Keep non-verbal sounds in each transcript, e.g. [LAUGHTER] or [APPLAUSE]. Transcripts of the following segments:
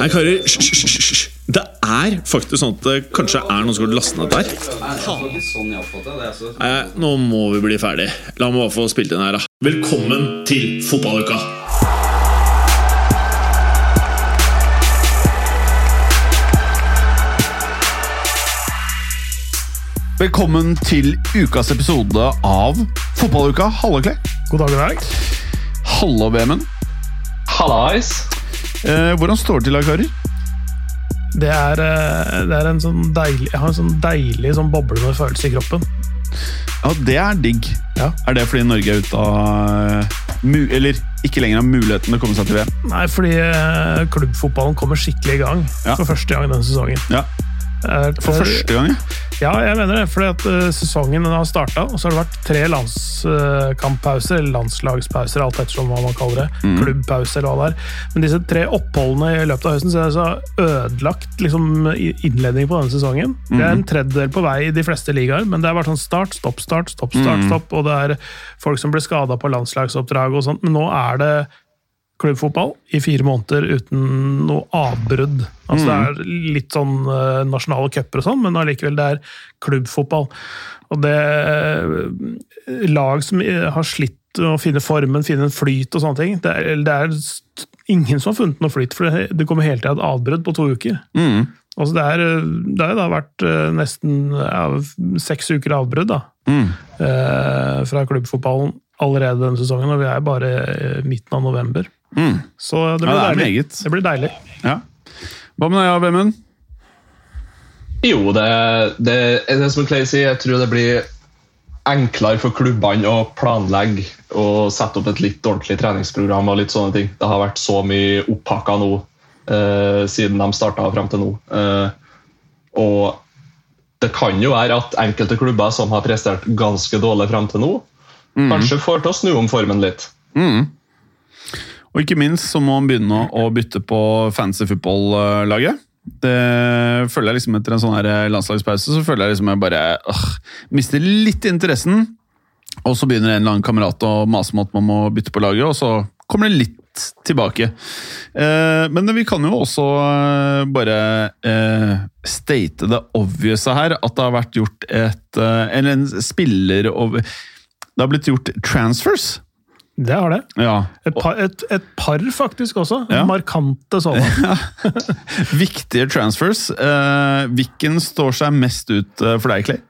Nei, karer, hysj. Det er faktisk sånn at det kanskje er noen som har lastet ned der. her. Nei, nå må vi bli ferdig. La meg bare få spilt inn her, da. Velkommen til fotballuka! Velkommen til ukas episode av Fotballuka. Halla, Clay. God dag, god dag. Hallo, Vemund. Hallais! Eh, hvordan står det til, da, karer? Det er, eh, det er en sånn deilig Jeg har en sånn deilig sånn boblende følelse i kroppen. Ja, det er digg. Ja. Er det fordi Norge er ute av eh, Eller ikke lenger har muligheten til å komme seg til VM? Nei, fordi klubbfotballen kommer skikkelig i gang Ja. for første gang denne sesongen. Ja, For første gang, ja. Jeg mener det. Fordi at eh, sesongen har starta, og så har det vært tre landskamppauser, eller landslagspauser, alt ettersom hva man kaller det. Mm. Klubbpauser eller hva det er. Men disse tre oppholdene i løpet av høsten så er det så ødelagt liksom, innledningen innledning på denne sesongen. Det er en tredjedel på vei i de fleste ligaer, men det har vært sånn start, stopp, start, stopp, start, stopp. Og det er folk som blir skada på landslagsoppdrag og sånt. Men nå er det klubbfotball i fire måneder uten noe avbrudd. Altså Det er litt sånn uh, nasjonale cuper og sånn, men allikevel det er klubbfotball. Og det uh, Lag som eh, har slitt å finne formen, finne en flyt og sånne ting Det er, det er ingen som har funnet noe flyt, for det, det kommer hele tida et avbrudd på to uker. Mm. Altså det, er, det har jo da vært nesten ja, seks uker avbrudd da, Mm. eh, fra klubbfotballen allerede denne sesongen, og vi er bare midten av november. Mm. Så det Ja, blir det er deilig. Det blir deilig. Ja. Hva med deg, Vemund? Jo, det, det er det som Clay sier. Jeg tror det blir enklere for klubbene å planlegge og sette opp et litt ordentlig treningsprogram. og litt sånne ting. Det har vært så mye opphakka nå eh, siden de starta fram til nå. Eh, og det kan jo være at enkelte klubber som har prestert ganske dårlig fram til nå, kanskje får til å snu om formen litt. Mm. Og ikke minst så må han begynne å bytte på fancy football-laget. Det føler jeg liksom Etter en sånn her landslagspause så føler jeg liksom jeg bare øh, mister litt interessen. Og så begynner en eller annen kamerat å mase om at man må bytte på laget, og så kommer det litt tilbake. Eh, men vi kan jo også eh, bare eh, state det obvious her, at det har vært gjort et Eller en spiller Det har blitt gjort transfers. Det har det. Ja, Et par, et, et par faktisk også. Ja. Markante sånne. [LAUGHS] Viktige transfers. Eh, hvilken står seg mest ut eh, for deg, Clay?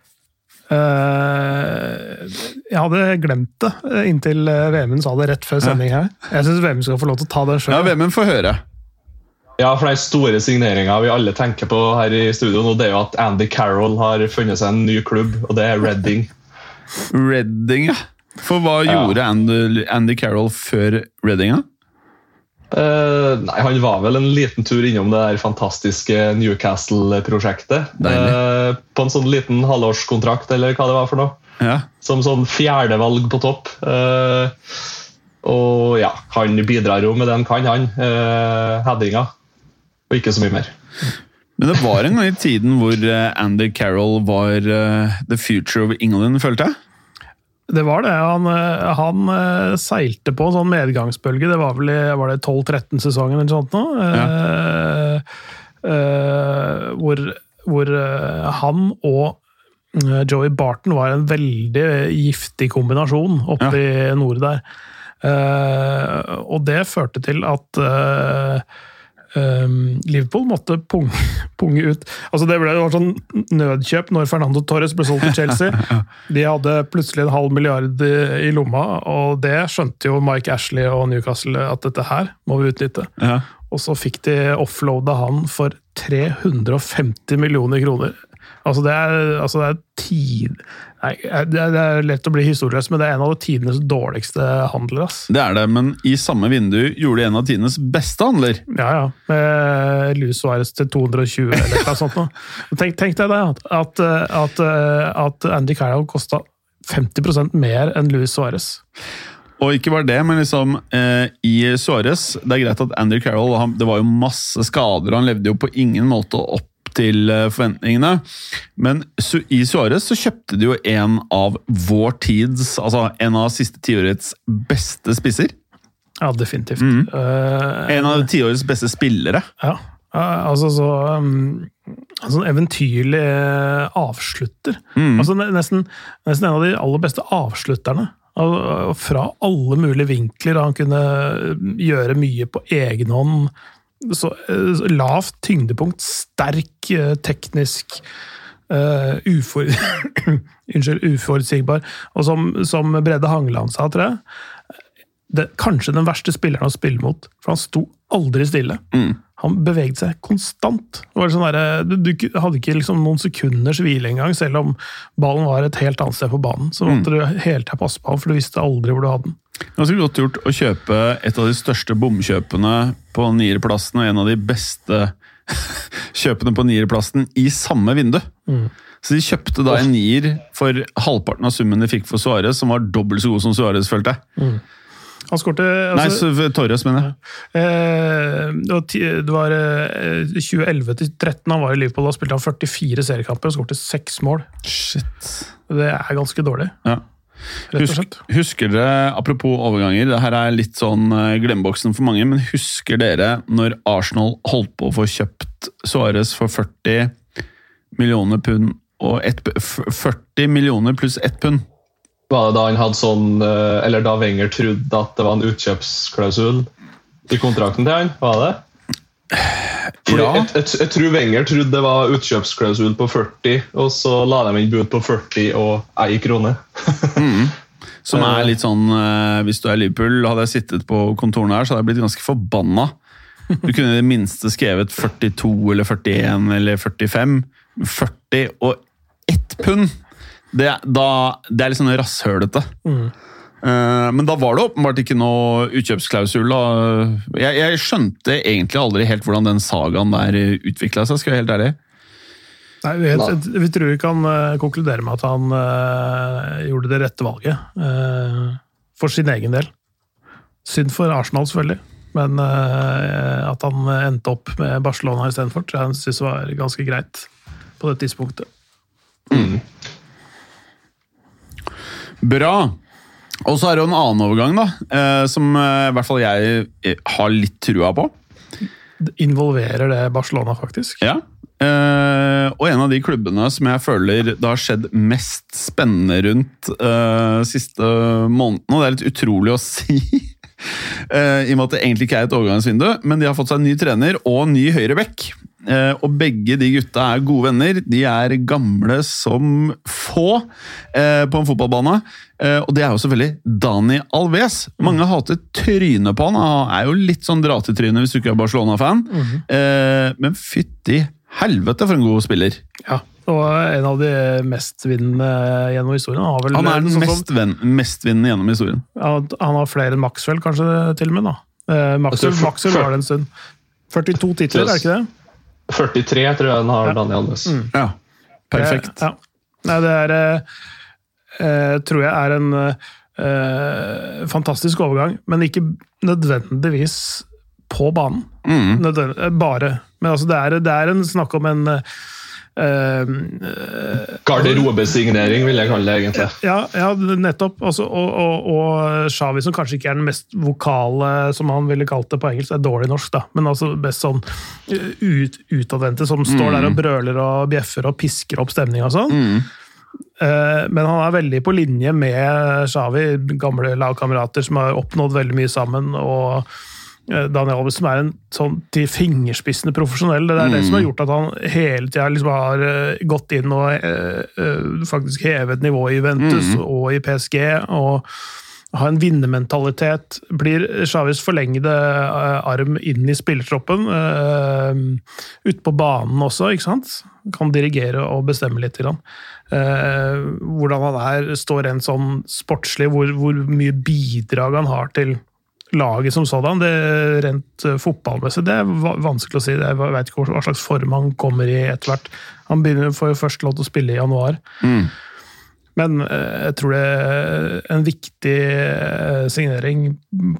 Eh, jeg hadde glemt det eh, inntil eh, Vemund sa det rett før sending her. Jeg syns Vemund skal få lov til å ta det Ja, sjøl. Vemund, får høre. Ja, for de store signeringer vi alle tenker på her i studio nå, det er jo at Andy Carroll har funnet seg en ny klubb, og det er Reading. [LAUGHS] Redding, ja. For hva Ja. gjorde Andy, Andy Carroll før Redding? da? Eh, nei, Han var vel en liten tur innom det der fantastiske Newcastle-prosjektet. Eh, på en sånn liten halvårskontrakt, eller hva det var for noe. Ja. Som sånn fjerdevalg på topp. Uh, og ja, han bidrar jo med det han kan, han. Uh, Headinga. Og ikke så mye mer. Men det var en gang i tiden hvor Andy Carroll var the future of England, følte jeg. Det var det. Han, eh, han eh, seilte på en sånn medgangsbølge. Det var vel i var det 12-13-sesongen eller sånt nå. Ja. Uh, uh, hvor hvor han og Joey Barton var en veldig giftig kombinasjon oppe i nord der. Uh, og det førte til at Um, Liverpool måtte punge, [LAUGHS] punge ut. Altså Det ble jo sånn nødkjøp når Fernando Torres ble solgt til Chelsea. [LAUGHS] De hadde plutselig en halv milliard i, i lomma, og det skjønte jo Mike Ashley og Newcastle at dette her må vi utnytte. Ja. Og så fikk de offloada han for 350 millioner kroner. Altså det er, altså det er tid... Nei, det er, det er lett å bli historieløs, men det er en av tidenes dårligste handler. ass. Det er det, men i samme vindu gjorde de en av tidenes beste handler. Ja, ja. Med Luis Suárez til 220 eller noe sånt. Tenk, tenk deg det, at, at, at, at Andy Carroll kosta 50% mer enn Louis Suárez. Og ikke bare det, men liksom eh, i Suárez Det er greit at Andy Carroll han, Det var jo masse skader, og han levde jo på ingen måte opp til eh, forventningene. Men i Suárez så kjøpte de jo en av vår tids Altså en av siste tiårets beste spisser. Ja, definitivt. Mm. Uh, En av tiårets beste spillere. ja. uh, altså så um, altså en eventyrlig avslutter. avslutter. Altså nesten, nesten en av de aller beste avslutterne. Fra alle mulige vinkler. Han kunne gjøre mye på egen hånd. Så, eh, lavt tyngdepunkt, sterk, eh, teknisk uh, ufor, [COUGHS] Unnskyld, uforutsigbar. Og som, som Brede Hangeland sa, tror jeg, det, kanskje den verste spilleren å spille mot. For han sto aldri stille. Han beveget seg konstant. Det var sånn der, du, du hadde ikke liksom noen sekunders hvile engang, selv om ballen var et helt annet sted på banen. Så måtte du hele tida passe på ham, for du visste aldri hvor du hadde den. Ganske godt gjort å kjøpe et av de største bomkjøpene på nierplassen og en av de beste [LAUGHS] kjøpene på nierplassen i samme vindu. Så de kjøpte da en nier for halvparten av summen de fikk for Suárez, som var dobbelt så god som Suárez, følte jeg. Han skårte Nei, altså, så- Torres, mener jeg. eh, Det var, det var eh, 2011 til 2013 han var i Liverpool. Da spilte han 44 seriekamper og skårte seks mål. Shit. Det er ganske dårlig, Ja. Husk, husker dere, apropos overganger, det her er litt sånn eh, glemmeboksen for mange, men husker dere når Arsenal holdt på å få kjøpt Suárez for 40 millioner pund og et, 40 millioner pluss ett pund? Var det da han hadde sånn eh, Eller da Wenger trodde at det var en utkjøpsklausul i kontrakten til han? Var det? Fordi Ja. jeg, jeg, jeg tror Wenger trodde det var utkjøpsklausul på 40, og så la de inn bud på 40 og ei krone. [LAUGHS] Som er litt sånn eh, Hvis du er Liverpool, hadde jeg sittet på kontorene her, så hadde jeg blitt ganske forbanna. Du kunne i det minste skrevet 42 eller 41 eller 45. 40 og ett pund! Det, da, det er litt sånn rasshølete. Mm. men da var det åpenbart ikke noe utkjøpsklausul. Jeg, jeg skjønte egentlig aldri helt hvordan den sagaen der utvikla seg, skal jeg være helt ærlig. Nei, vi, helt, vi tror vi kan eh, konkludere med at han eh, gjorde det rette valget. eh, for sin egen del. Synd for Arsenal, selvfølgelig. Men eh, at han endte opp med Barcelona istedenfor, tror jeg han syntes var ganske greit på det tidspunktet. Bra. Og så er det jo en annen overgang, da, eh, som eh, i hvert fall jeg eh, har litt trua på. Involverer det Barcelona, faktisk. Ja. Og en av de klubbene som jeg føler det har skjedd mest spennende rundt siste måneden, og det er litt utrolig å [LAUGHS] si, eh, i og med at det egentlig ikke er et overgangsvindu, men de har fått seg en ny trener og en ny høyrebekk. Eh, og begge de gutta er gode venner. De er gamle som få eh, på en fotballbane. Og det er jo selvfølgelig Dani Alves. Mange hater trynet på han. Han er jo litt sånn dra-til-tryne hvis du ikke er Barcelona-fan. eh, men fytti helvete for en god spiller. Ja. Og en av de mestvinnende gjennom historien. Han har, vel, Han er den sånn mestvinnende gjennom historien. han han har flere enn Maxwell, kanskje, til og med. da. Eh, Maxwell, Altså, for- Maxwell var det en stund. 42 titler, er det ikke det? 43 tror jeg han har, Daniel Alves. Ja, perfekt. Det, ja. Nei, det er eh, eh, Tror jeg er en eh, fantastisk overgang, men ikke nødvendigvis på banen. Mm. Nødvendig, eh, bare. Men altså, det er, det er en snakk om en eh, eh, Garderobesignering, vil jeg kalle det egentlig. ja, ja, nettopp. Altså, og, og, og Xavi, som kanskje ikke er den mest vokale, som han ville kalt det på engelsk, det er dårlig norsk, da, men altså best sånn eh, ut, utadvendte, som står der og brøler og bjeffer og pisker opp stemninga og sånn. Eh, Men han er veldig på linje med Xavi, gamle lagkamerater som har oppnådd veldig mye sammen. og eh, Daniel Alves som er en sånn til fingerspissene profesjonell. Det er det som har gjort at han hele tida liksom har eh, gått inn og eh, eh, faktisk hevet nivået i Juventus og i PSG. og har en vinnermentalitet. Blir Xavis forlengede eh, arm inn i spillertroppen. Uh, ute på banen også, ikke sant? Kan dirigere og bestemme litt. Grann. Eh, hvordan han er, står rent sånn sportslig, hvor, hvor mye bidrag han har til laget som sådan. Det Rent eh, fotballmessig det er vanskelig å si. Jeg vet ikke hva slags form han kommer i etter hvert. Han begynner, får jo først lov til å spille i januar. Men eh, jeg tror det er en viktig eh, signering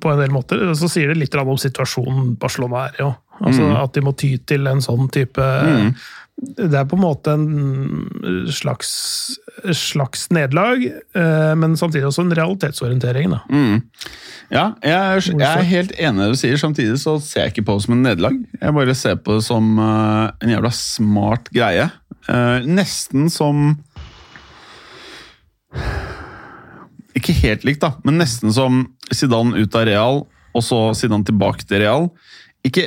på en del måter. Så sier det litt om situasjonen Barcelona er i. Altså mm. At de må ty til en sånn type det er på en måte en slags, slags nederlag, eh, men samtidig også en realitetsorientering. Da. Mm. Ja, jeg, jeg, er helt enig i det du sier. Samtidig så ser jeg ikke på det som en nederlag. Jeg bare ser på det som uh, en jævla smart greie. Uh, nesten som Ikke helt likt, da, men nesten som Zidane ut av Real, og så Zidane tilbake til Real. Ikke,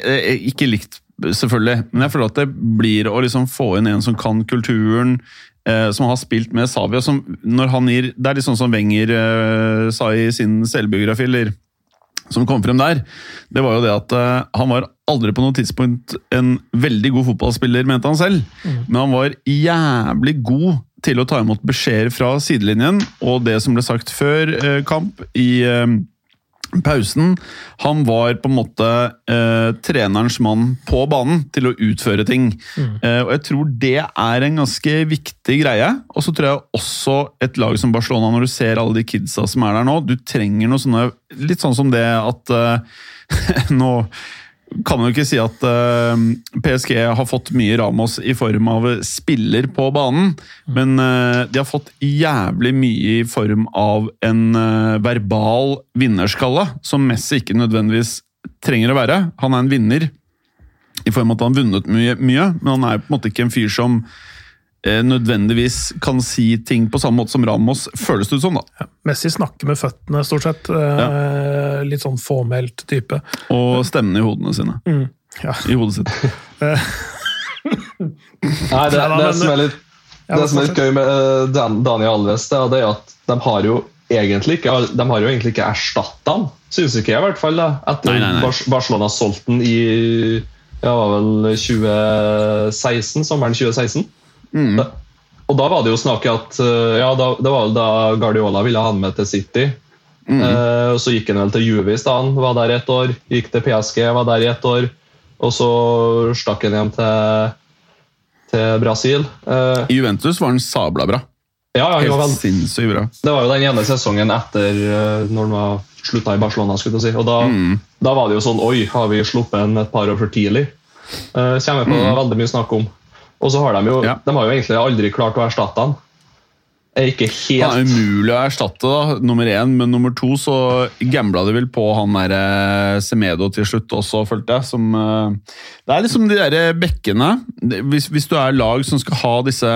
ikke likt, selvfølgelig, men jeg føler at det blir å liksom få inn en som kan kulturen, som har spilt med Savia. Som når han gir, det er litt sånn som Wenger eh, sa i sin selvbiografi, eller som kom frem der, det var jo det at eh, han var aldri på noe tidspunkt en veldig god fotballspiller, mente han selv. Mm. Men han var jævlig god til å ta imot beskjeder fra sidelinjen, og det som ble sagt før uh, kamp i pausen. Han var på en måte eh, trenerens mann på banen til å utføre ting. Mm. Eh, og Jeg tror det er en ganske viktig greie. Og så tror jeg også et lag som Barcelona, når du ser alle de kidsa som er der nå, du trenger noe sånne Litt sånn som det at eh, [LAUGHS] nå kan man jo ikke si at uh, eh, PSG har fått mye Ramos i form av spiller på banen, men uh, de har fått jævlig mye i form av en uh, verbal vinnerskalle, som Messi ikke nødvendigvis trenger å være. Han er en vinner i form av at han har vunnet mye, mye men han er på en måte ikke en fyr som nødvendigvis kan si ting på samme måte som Ramos, føles det ut som. da. Ja, Messi snakker med føttene, stort sett. Eh, ja. Litt sånn fåmælt type. Og stemmene i hodene sine. Mm. Ja. I hodet sitt. [LAUGHS] Nei, det, det, som er litt, det som er litt gøy med uh, Daniel Alves, det, det er at de har jo egentlig ikke, de har jo egentlig ikke erstatta han, syns ikke jeg i hvert fall. da, Etter nei, nei, nei. Barcelona solgte han i ja, var vel 2016, sommeren 2016. Mm. Da, og da var det jo snakk at eh, ja, da, Det var da Guardiola ville ha han med til City. Mm. Uh, så gikk han vel til Juve i stedet, var der ett år. Gikk til PSG, var der i ett år. Og så stakk han hjem til, til Brasil. Eh, I Juventus var han sabla bra. Ja, ja, Helt vel, sinnssykt bra. Det var jo den ene sesongen etter uh, når han var slutta i Barcelona. skulle jeg si. Og da, mm. da, var det jo sånn Oi, har vi sluppet en et par år for tidlig? Uh, kommer på mm. veldig mye snakk om. Og så har de jo ja. De har jo egentlig aldri klart å erstatte han. Er ikke helt Han er umulig å erstatte, da, nummer én. Men nummer to så gambla de vel på han der eh, Semedo til slutt også, følte jeg. Som, eh, det er liksom de der bekkene. Hvis, hvis, du er lag som skal ha disse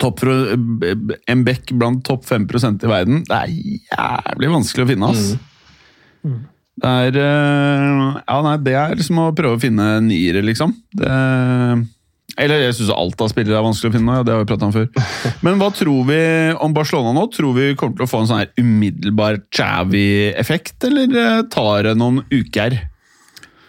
topp En bekk blant topp 5% i verden, det er jævlig vanskelig å finne, ass. Mm. Mm. Det er eh, Ja, nei, det er liksom å prøve å finne niere, liksom. Det eller jeg syns alt av spillere er vanskelig å finne. det har vi pratet om før. [LAUGHS] Men hva tror vi om Barcelona nå? Tror vi kommer til å få en sånn her umiddelbar Chavi-effekt, eller eh, tar det noen uker?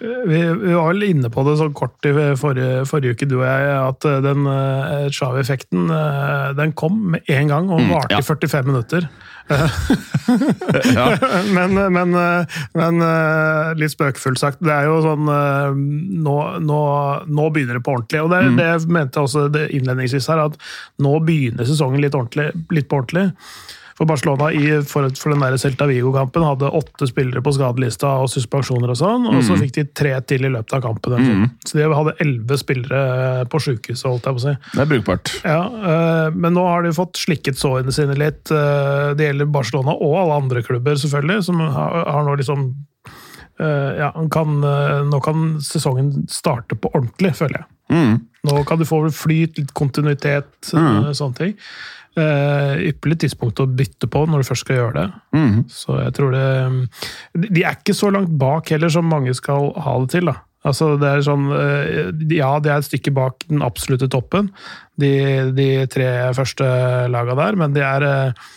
Vi, vi, var vel inne på det så kort i forrige, forrige uke, du og jeg, at eh, den uh, Chavi-effekten uh, den kom med en gang og mm, varte i mm, ja. 45 minutter. [LAUGHS] [LAUGHS] men, men, men, litt spøkefullt sagt, det er jo sånn Nå, nå, nå begynner det på ordentlig. Og det, mm. det mente jeg også innledningsvis her, at nå begynner sesongen litt, litt på ordentlig. For Barcelona i, for, for den der Celta Vigo-kampen hadde åtte spillere på skadelista og suspensjoner og sånn, og så mm. fikk de tre til i løpet av kampen. Mm. Så de hadde elleve spillere på sjukehuset, holdt jeg på å si. Det er brukbart. Ja, øh, Men nå har de fått slikket sårene sine litt. Øh, det gjelder Barcelona og alle andre klubber, selvfølgelig, som har, har nå liksom øh, ja, kan, Nå kan sesongen starte på ordentlig, føler jeg. Mm. Nå kan du få flyt, litt kontinuitet, mm. sånne ting. Uh, ypperlig tidspunkt å bytte på når du først skal gjøre det. Mm. Så jeg tror det De er ikke så langt bak heller som mange skal ha det til. da. Altså, det er sånn uh, Ja, det er et stykke bak den absolutte toppen, de, de tre første laga der, men de er, uh,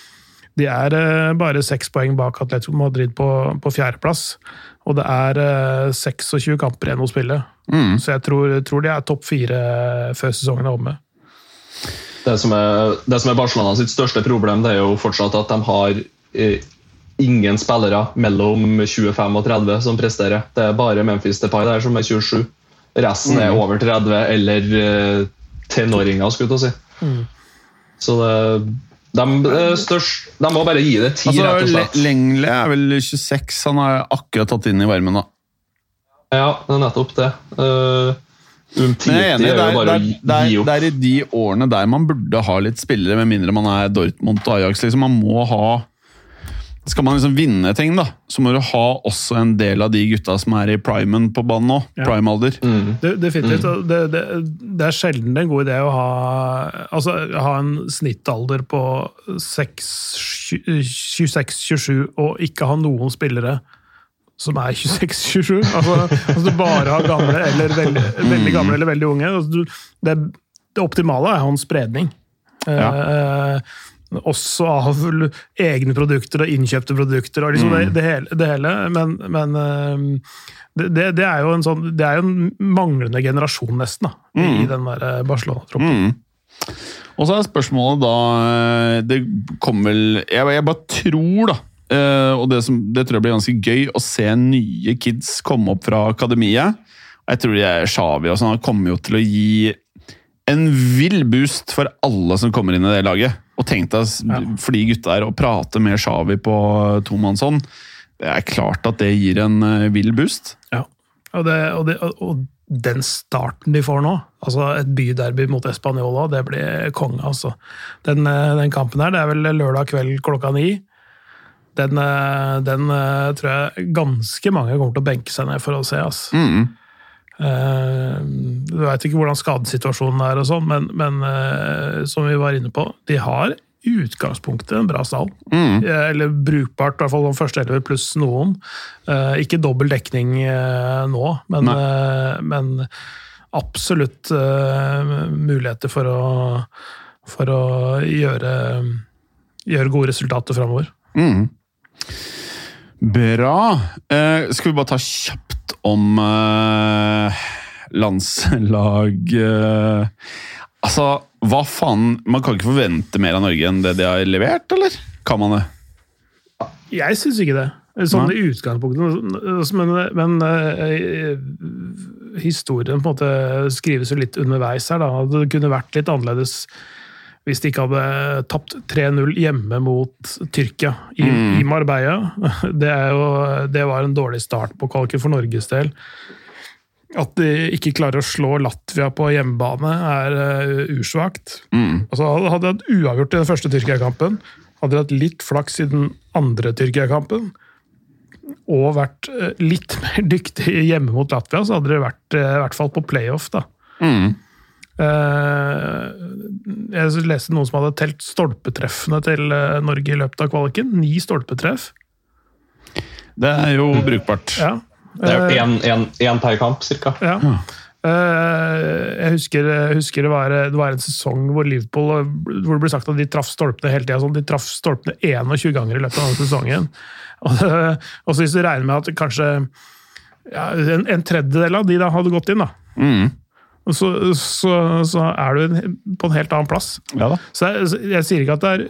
de er bare seks poeng bak Atletico Madrid på, på fjerdeplass. Og det er 26 kamper igjen å spille. Mm. Så jeg tror, tror de er topp fire før sesongen er omme. Det som er, det som er Barcelona sitt største problem, det er jo fortsatt at de har eh, ingen spillere mellom 25 og 30 som presterer. Det er bare Memphis Depay der som er 27. Resten er mm. over 30 eller eh, tenåringer, skulle jeg si. Mm. Så det, de, størst, de, må bare gi det tid, altså, rett og slett. Lengle er vel 26, han har akkurat tatt inn i varmen, da. Ja, det er nettopp det. Uh, Er enig, det er er, bare det, er, det, er, det er i de årene der man burde ha litt spillere, med mindre man er Dortmund og Ajax. Liksom. Man må ha Skal man liksom vinne ting, da, så må du ha også en del av de gutta som er i primen på banen nå. Ja. Prime-alder. Det, definitivt. Mm. Det, det, det er sjelden en god idé å ha, altså, ha en snittalder på 26-27 og ikke ha noen spillere som er 26-27. Altså, altså du bare har gamle eller veldig, veldig gamle eller veldig unge. Altså, du, det, det optimale er å ha en spredning. Eh, også av egne produkter og innkjøpte produkter og liksom det, det, hele, det hele. Men, men eh, det, det, er jo en sånn Det er jo en manglende generasjon, nesten, da, i den der eh, Barcelona-troppen. Og så er spørsmålet da eh, Det kommer vel Jeg, jeg bare tror, da. Eh, og det, som, det tror jeg blir ganske gøy å se nye kids komme opp fra akademiet. Jeg tror Xavi og sånn kommer jo til å gi en vill boost for alle som kommer inn i det laget. Og tenk deg s- for de gutta her å prate med Xavi på tomannshånd. Det er klart at det gir en eh, vill boost. Ja. Og, det, og, det, og den starten de får nå, altså et byderby mot Española, det blir konge, altså. Den, eh, den kampen her, det er vel lørdag kveld klokka ni. Den, eh, den eh, tror jeg ganske mange kommer til å benke seg ned for å se. ass. Mm. Uh, Du veit ikke hvordan skadesituasjonen er, og sånn, men, men uh, som vi var inne på, de har i utgangspunktet en bra stall. Eh, Eller brukbart, i hvert fall de første elleve pluss noen. Uh, ikke dobbel dekning nå, men, men absolutt muligheter for å, for å gjøre, gjøre gode resultater framover. Bra. Eh, skal vi bare ta kjapt om eh, landslag eh, Altså, hva faen Man kan ikke forvente mer av Norge enn det de har levert, eller? Kan man det? Jeg syns ikke det. Sånn i utgangspunktet. Men, men eh, historien på en måte skrives jo litt underveis her. Da. Det kunne vært litt annerledes hvis de ikke hadde tapt 3-0 hjemme mot Tyrkia i, i Marbella. [LAUGHS] Det, jo, det var en dårlig start på kvaliken for Norges del. At de ikke klarer å slå Latvia på hjemmebane, er uh, usvakt. Altså, hadde de hatt uavgjort i den første Tyrkia-kampen, hadde de hatt litt flaks i den andre Tyrkia-kampen, og vært eh, litt [LAUGHS] mer dyktig hjemme mot Latvia, så hadde de vært eh, i hvert fall på playoff. da. Eh, jeg leste noen som hadde telt stolpetreffene til eh, Norge i løpet av kvaliken. Ni stolpetreff. Det er jo brukbart. Ja. Det er Eh, jo én per kamp, cirka. Ja. Eh, jeg husker, jeg husker det, var, det var en sesong hvor Liverpool hvor det ble sagt at de traff stolpene hele tida. Sånn, de traff stolpene 21 ganger i løpet av denne sesongen. [LAUGHS] Og, og så hvis du regner med at kanskje ja, en, en tredjedel av de da hadde gått inn, da. Så, så, så er du på en helt annen plass. Ja. Så jeg, jeg sier ikke at det er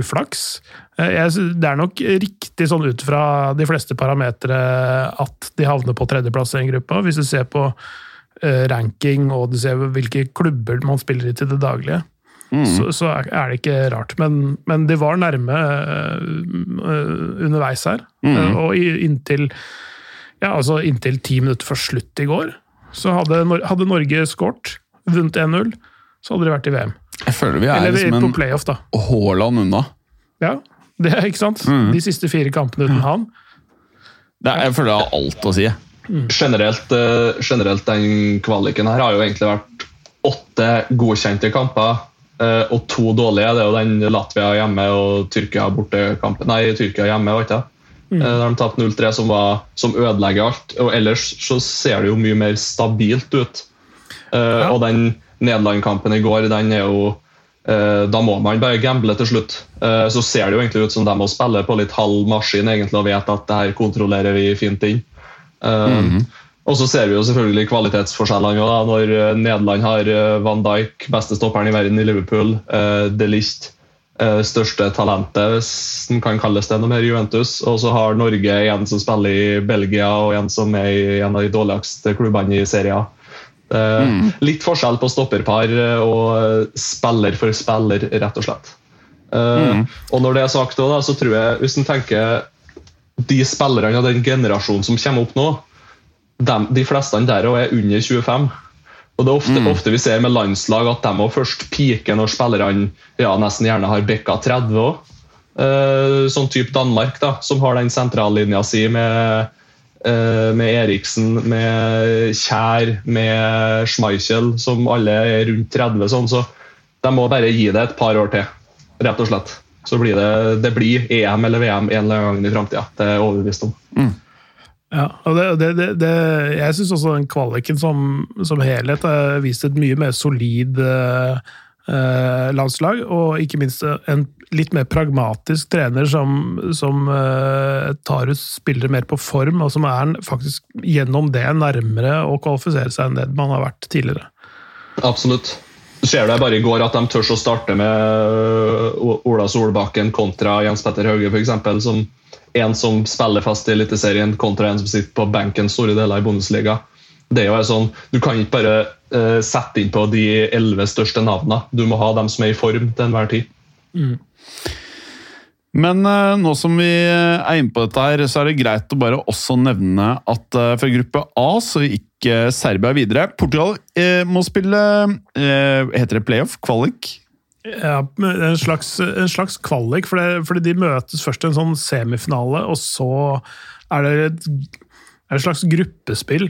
uflaks. Eh, Jeg, det er nok riktig sånn ut fra de fleste parametere at de havner på tredjeplass i en gruppe. Hvis du ser på eh, ranking og du ser hvilke klubber man spiller i til det daglige, så, så er det ikke rart. Men, men de var nærme eh, underveis her. Eh, Og i- inntil ja, altså inntil ti minutter før slutt i går, så hadde, hadde Norge skåret, vunnet 1-0, så hadde de vært i VM. Jeg føler vi er Eller liksom playoff, da. Haaland unna. Ja, det er ikke sant? De siste fire kampene uten han. Det er, jeg føler det har alt å si. Mm. Generelt, eh, generelt den kvaliken her har jo egentlig vært åtte godkjente kamper eh, og to dårlige. Det er jo den Latvia hjemme og Tyrkia borte-kampen. Nei, Tyrkia hjemme, var ikke det? Eh, Der de tapte 0-3, som, som ødelegger alt. Og ellers så ser det jo mye mer stabilt ut. Ja. Og den Nederland-kampen i går, den er jo eh, Da må man bare gamble til slutt. Eh, Så ser det jo egentlig ut som de må spille på litt halv maskin egentlig, og vet at det her kontrollerer vi fint inn. Eh, Og så ser vi jo selvfølgelig kvalitetsforskjellene. da, Når eh, Nederland har eh, Van Dijk, beste stopperen i verden i Liverpool, eh, De Ligt, eh, største talentet, hvis den kan kalles det noe mer, Juventus. Og så har Norge en som spiller i Belgia, og en som er i en av de dårligste klubbene i serien. Mm. Litt forskjell på stopperpar eh, og eh, spiller for spiller, rett og slett. Mm. Og når det er sagt, da, så tror jeg, hvis en tenker de spillerne av den generasjonen som kommer opp nå, de, de fleste der òg er under 25. Og Det er ofte, ofte vi ser med landslag at de må først piker når spillerne ja, nesten gjerne har bikka 30 òg. Uh, sånn type Danmark, da, som har den sentrallinja si med, uh, med Eriksen, med Kjær, med Schmeichel, som alle er rundt 30. Sånn, så de må bare gi det et par år til, rett og slett. Så blir det, det blir EM eller VM en eller annen gang i framtida. Det er jeg overbevist om. Mm. Ja, og det, det, det, det Jeg syns også den kvaliken som, som helhet har vist et mye mer solid eh, landslag, og ikke minst en litt mer pragmatisk trener som, som eh, tar ut spillere mer på form, og som er faktisk gjennom det nærmere å kvalifisere seg enn det man har vært tidligere. Absolutt. Ser det bare i går at de tør å starte med Ola Solbakken kontra Jens Petter Hauge, f.eks. Som en som spiller fast i Eliteserien, kontra en som sitter på benken store deler i Bundesliga. Det er jo sånn, Du kan ikke bare uh, sette inn på de elleve største navnene. Du må ha dem som er i form til enhver tid. Mm. Men uh, nå som vi er inne på dette, her, så er det greit å bare også nevne at fra gruppe A så gikk uh, Serbia videre. Portugal må spille Heter det playoff? Kvalik? Ja, en slags, en slags kvalik, fordi, fordi de møtes først i en sånn semifinale, og så er det et, er et slags gruppespill.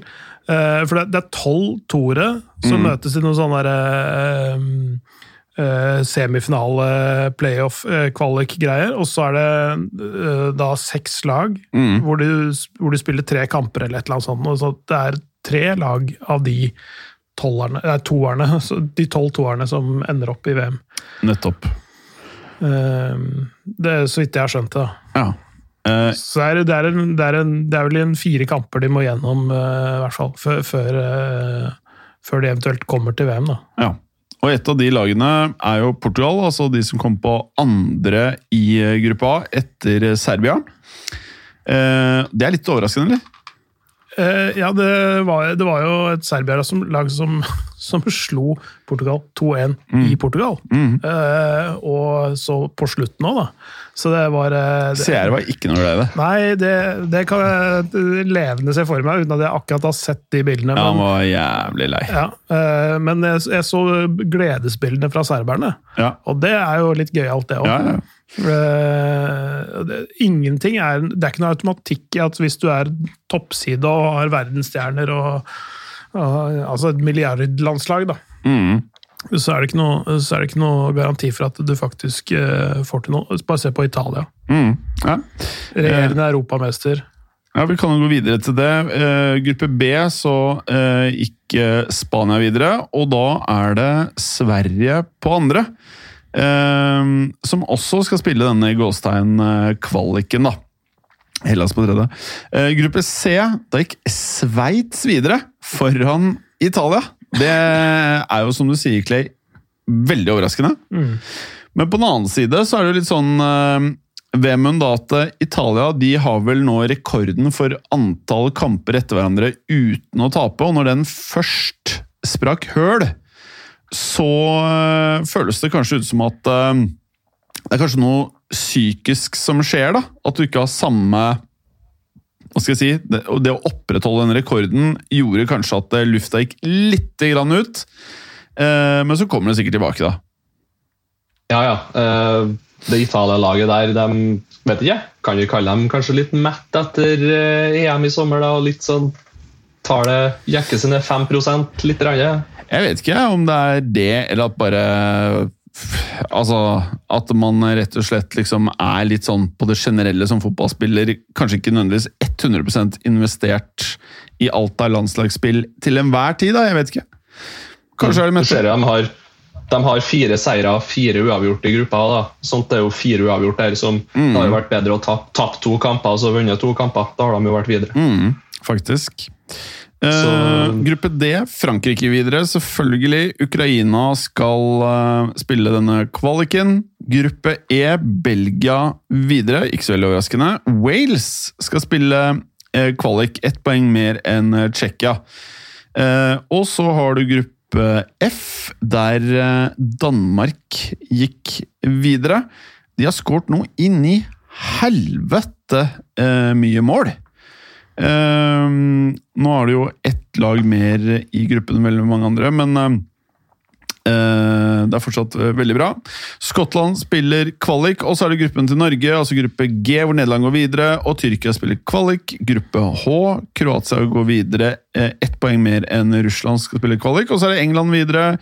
for det, det er tolv toere som mm. møtes i noen sånne derre uh, semifinale, playoff, uh, kvalik-greier. Og så er det uh, da seks lag mm. hvor, du, hvor, du, spiller tre kamper eller et eller annet sånt. Og så det er tre lag av de tollerne, nei, toerne, [LAUGHS] de tolv toerne som ender opp i VM. Nettopp. det er så vidt jeg har skjønt det. Ja. Uh, så det er, det, er en, det, er en, det er, vel en fire kamper de må gjennom, uh, i hvert fall, før, før, uh, før, de eventuelt kommer til VM. da. Ja. Og et av de lagene er jo Portugal, altså de som kom på andre i gruppa A etter Serbia. Eh, det er litt overraskende, eller? Eh, ja, det var, det var, jo et Serbia-lag som, [LAUGHS] som, slo Portugal 2-1 mm. i Portugal. Mm. Uh, og så på slutten òg, da. Så det var uh, CR var ikke noe det? Nei, det, det kan jeg levende se for meg, uten at jeg akkurat har sett de bildene. Ja, Han var jævlig lei. Ja, uh, men jeg, jeg, så gledesbildene fra serberne, ja. og det er jo litt gøyalt, det òg. Ja. Uh, ingenting er, Det er ikke noe automatikk i at hvis du er toppside og har verdensstjerner og og Altså et milliardlandslag, da. Mm. Så, er noe, så, er det ikke noe, garanti for at du faktisk uh, får til noe. Bare se på Italia. Mm. Ja. Regjerende europamester. Ja, Vi kan jo gå videre til det. gruppe B så gikk Spania videre, og da er det Sverige på andre. Uh, som også skal spille denne Gåstein-kvaliken, da. Hellas på tredje. Uh, gruppe C, da gikk Sveits videre foran Italia. Det er jo, som du sier, Clay, veldig overraskende. Mm. Men på den annen side så er det jo litt sånn uh, ved mandatet Italia de har vel nå rekorden for antall kamper etter hverandre uten å tape, og når den først sprakk høl, så øh, føles det kanskje ut som at det er kanskje noe psykisk som skjer. da, At du ikke har samme hva skal jeg si, det, det å opprettholde den rekorden gjorde kanskje at øh, lufta gikk litt grann ut. Eh, men så kommer det sikkert tilbake, da. Ja, ja. Eh, det Italia-laget der, de vet ikke, kan vi kalle dem kanskje litt mett etter EM i sommer? da, og litt sånn Tar det, jekker seg ned 5 litt? Rann, jeg vet ikke om det er det, eller at bare Altså, at man rett og slett liksom er litt sånn på det generelle som fotballspiller. Kanskje ikke nødvendigvis 100% investert i alt av landslagsspill til enhver tid, da. Jeg vet ikke. Kanskje er det mest... De har, de har fire seire, fire uavgjort i gruppa. da. Sånt er jo fire uavgjort der som mm. Det har jo vært bedre å tappe tapp to kamper og så vunnet to kamper. Da har de jo vært videre. Mm, faktisk. Uh, gruppe D, Frankrike videre. Selvfølgelig. Ukraina skal uh, spille denne kvaliken. Gruppe E, Belgia videre. Ikke så veldig overraskende. Wales skal spille uh, kvalik ett poeng mer enn Tsjekkia. og så har du gruppe F, der Danmark gikk videre. De har skåret noe inn i helvete mye mål. Ehm, nå er det jo ett lag mer i gruppen enn veldig mange andre, men ehm, eh, det er fortsatt eh, veldig bra. Skottland spiller kvalik, og så er det gruppen til Norge, altså gruppe G, hvor Nederland går videre, og Tyrkia spiller kvalik. Gruppe H, Kroatia går videre eh, ett poeng mer enn Russland skal spille kvalik, og så er det England videre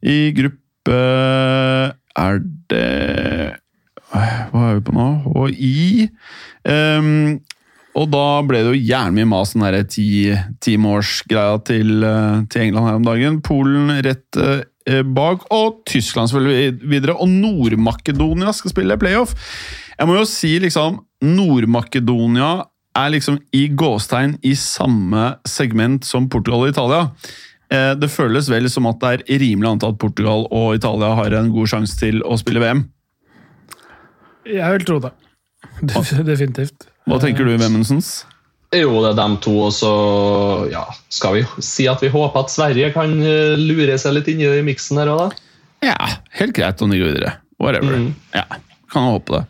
i gruppe Er det Hva er vi på nå? HI. Um, og da ble det jo gjerne mye mas, den derre timårsgreia til, eh, til England her om dagen. Polen rett eh, bak, og Tyskland selvfølgelig videre. Og Nord-Makedonia skal spille playoff. Jeg må jo si liksom Nord-Makedonia er liksom i gåstegn i samme segment som Portugal og Italia. Eh, det føles vel som at det er rimelig antatt at Portugal og Italia har en god sjanse til å spille VM. Jeg vil tro det. [LAUGHS] Definitivt. Hva tenker du, Vemmensens? Jo, det er dem to, og så ja, skal vi si at vi håper at Sverige kan eh, lure seg litt inn i miksen her òg, da. Ja, helt greit om de går videre. Whatever. Mm. Ja, kan jo håpe det.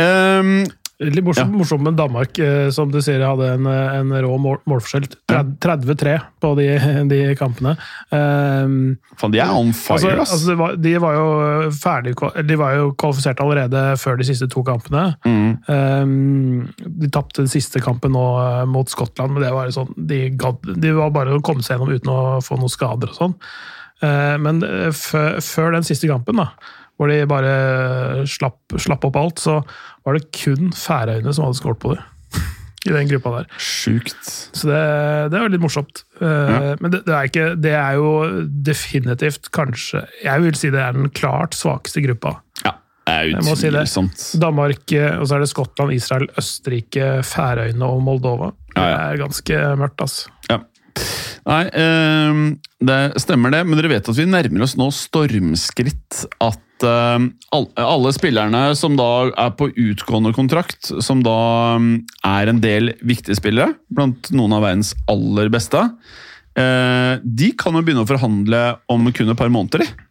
Um, Litt morsom, Ja. morsomt med Danmark, eh, som du sier hadde en, eh, en rå mål, målforskjell. 33 på de, [LAUGHS] de kampene. Um, faen, de er on altså, fire, ass. altså var, de var jo ferdig De var jo kvalifisert allerede før de siste to kampene. Mm. Um, de tapte den siste kampen nå eh, mot Skottland, men det var sånn, de, de var bare å komme seg gjennom uten å få noen skader og sånn. Uh, men før den siste kampen, da, hvor de bare slapp, slapp opp alt, så var det kun Færøyene som hadde skåret på dem. I den gruppa der. Sjukt. Så det, det er jo litt morsomt. Ja. Men det, det, er ikke, det er jo definitivt kanskje Jeg vil si det er den klart svakeste gruppa. Ja, det er utvilsomt. si Danmark, eh, og så er det Skottland, Israel, Østerrike, Færøyene og Moldova. Det er ganske mørkt, altså. Ja. Nei, eh, det stemmer det, men dere vet at vi nærmer oss nå stormskritt at eh, alle spillerne som da er på utgående kontrakt, som da ehm, er en del viktige spillere, blant noen av verdens aller beste, eh, de kan jo begynne å forhandle om kun et par måneder, de.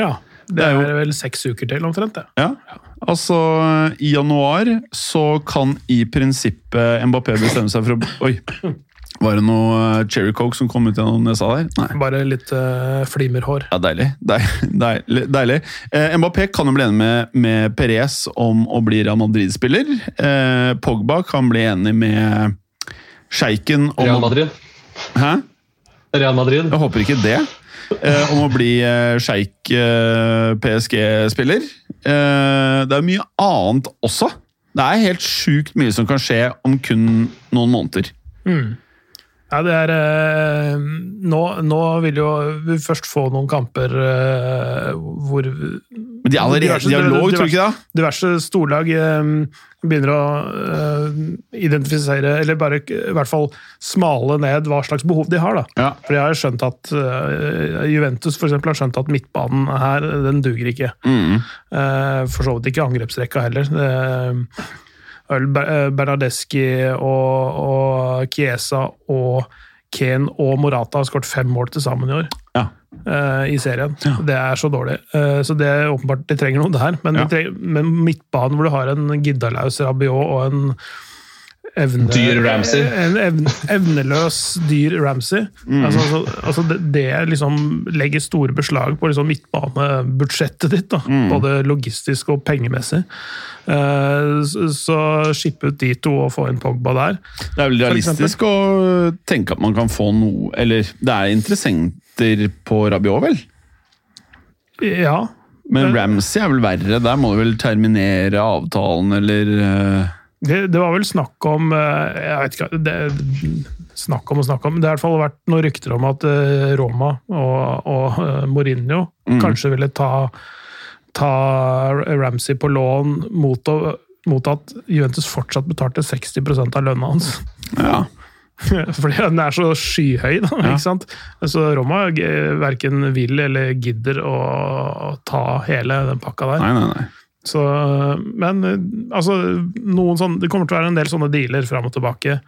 Ja, det, Det er er, jo- vel seks uker til, omtrent. det. Ja, altså i januar så kan i prinsippet Mbappé bestemme seg for å Oi! Var det noe eh, cherry coke som kom ut gjennom nesa der? Nei. Bare litt uh, flimerhår. Ja, deilig. Deil- [LAUGHS] Deilig. deilig. Eh, Mbappé kan jo bli enig med, med Perez om å bli Real Madrid-spiller. Eh, Pogba kan bli enig med sjeiken om Real Madrid. Hæ? Real Madrid. Jeg håper ikke det. Eh, om å bli eh, sjeik eh, PSG-spiller. Eh, det er mye annet også. Det er helt sjukt mye som kan skje om kun noen måneder. Ja, det er eh, nå, nå vil jo vi først få noen kamper eh, hvor Men de er allerede Diverse- dialog, tror du ikke det? diverse storlag eh, begynner å eh, identifisere, eller bare i hvert fall smale ned hva slags behov de har. da. Ja. For jeg har skjønt at eh, Juventus for eksempel, har skjønt at midtbanen her, den duger ikke. Mm. Eh, for så vidt ikke angrepsrekka heller. Det Ber- eh, Bernardeschi og, og Chiesa og Kane og Morata har skåret fem mål til sammen i år Ja. Uh, i serien. Det er så dårlig. Uh, så det er åpenbart de trenger noe der. Men, Ja. de trenger, men midtbanen hvor du har en Giddalaus Rabiot og en evne, Dyr Ramsay. En evne, evneløs dyr Ramsey. Mm. Altså, altså, altså det, det liksom legger store beslag på liksom midtbanebudsjettet ditt. Da. Mm. Både logistisk og pengemessig. Eh, så, så skippe ut de to og få inn Pogba der. Det er vel realistisk å tenke at man kan få noe Eller det er interessenter på Rabiot, vel? Ja. Men Men- Ramsey er vel verre. Der må du vel terminere avtalen, eller eh, Det, det var vel snakk om eh, Jeg vet ikke det, Snakk om og snakk om. Det har i hvert fall vært noen rykter om at eh, Roma og, og eh, Mourinho Mm. kanskje ville ta, ta Ramsey på lån mot, mot at Juventus fortsatt betalte 60 av lønna hans. Ja. [LAUGHS] Fordi den er så skyhøy, da. Ja. ikke sant? Så Roma verken vil eller gidder å ta hele den pakka der. Nei, nei, nei. Så, men eh, altså, noen sånn, det kommer til å være en del sånne dealer fram og tilbake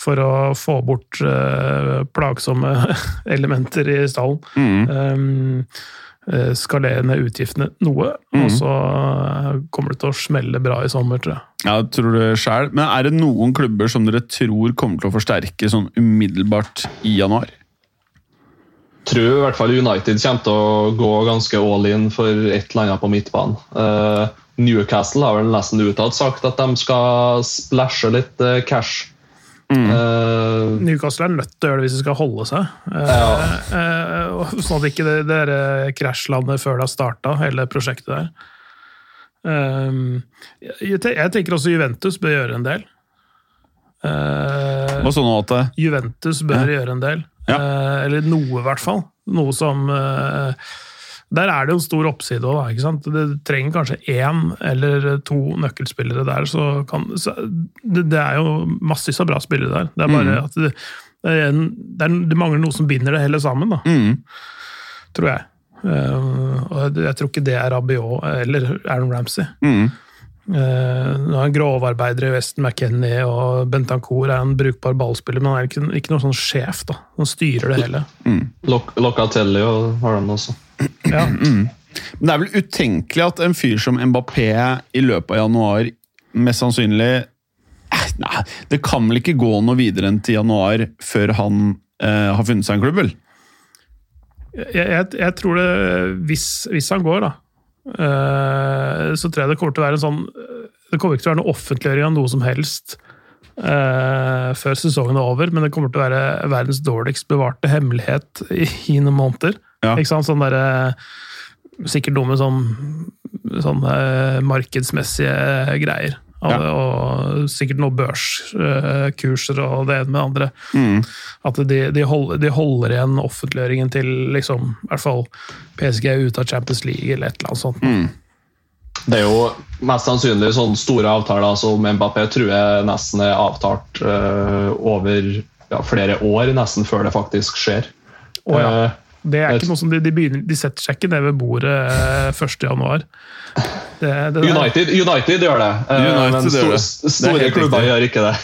for å få bort uh, plagsomme [LAUGHS] elementer i stallen. Mm. Um, eh, skalere ned utgiftene noe. Og så eh, kommer det til å smelle bra i sommer, tror jeg. Ja, jeg tror det selv. Men er det noen klubber som dere tror kommer til å forsterke sånn umiddelbart i januar? tror i hvert fall United kommer til å gå ganske all in for et eller annet på midtbanen. Newcastle har vel nesten utad sagt at de skal splæsje litt eh, cash. Uh, Newcastle er nødt til å gjøre det hvis de skal holde seg. Eh, eh, uh, sånn at ikke det, det er eh, krasjlandet før det har starta, hele prosjektet der. Jeg, jeg tenker også Juventus bør gjøre en del. Eh, Og sånn at Juventus bør gjøre en del. Ja. Eh, eller noe, i hvert fall. Noe som Der er det jo en stor oppside òg, ikke sant. Det trenger kanskje én eller to nøkkelspillere der, så kan så det, det er jo massevis av bra spillere der. Det er bare at det, det, er en, det, er, det mangler noe som binder det hele sammen, da. mm, Tror jeg. Uh, og jeg, jeg tror ikke det er Rabiot eller Aaron Ramsey. mm. Uh, er grovarbeidere i Weston McKennie, og Bentancour er en brukbar ballspiller, men han er ikke, ikke noen sånn sjef. da. Han styrer det hele. Loc Locatelli og har den også. Ja. Men det er vel utenkelig at en fyr som Mbappé i løpet av januar mest sannsynlig Eh, Nei, det kan vel ikke gå noe videre enn til januar før han eh, har funnet seg en klubb, vel? Jeg, jeg, jeg tror det, hvis, hvis han går, da, så tror jeg det kommer til å være en sånn Det kommer ikke til å være noe offentliggjøring av noe som helst eh, før sesongen er over, men det kommer til å være verdens dårligst bevarte hemmelighet i, i noen måneder. Ja. Ikke sant? Sånn derre Sikkert noe med sånn, sånne markedsmessige greier. Og, Ja. og sikkert noen børskurser og det ene med det andre. Mm. At de, de, holder, de holder igjen offentliggjøringen til liksom, i hvert fall PSG er ute av Champions League eller et eller annet sånt. Mm. Det er jo mest sannsynlig sånne store avtaler som Mbappé tror jeg nesten er avtalt uh, over ja, flere år, nesten før det faktisk skjer. Å ja. Eh, Det er ikke noe som de, de, begynner, de setter seg ikke ned ved bordet eh, 1. januar. [LAUGHS] Det, det United, United gjør det, eh, United men gjør det. Det store helt klubber riktig. gjør ikke det.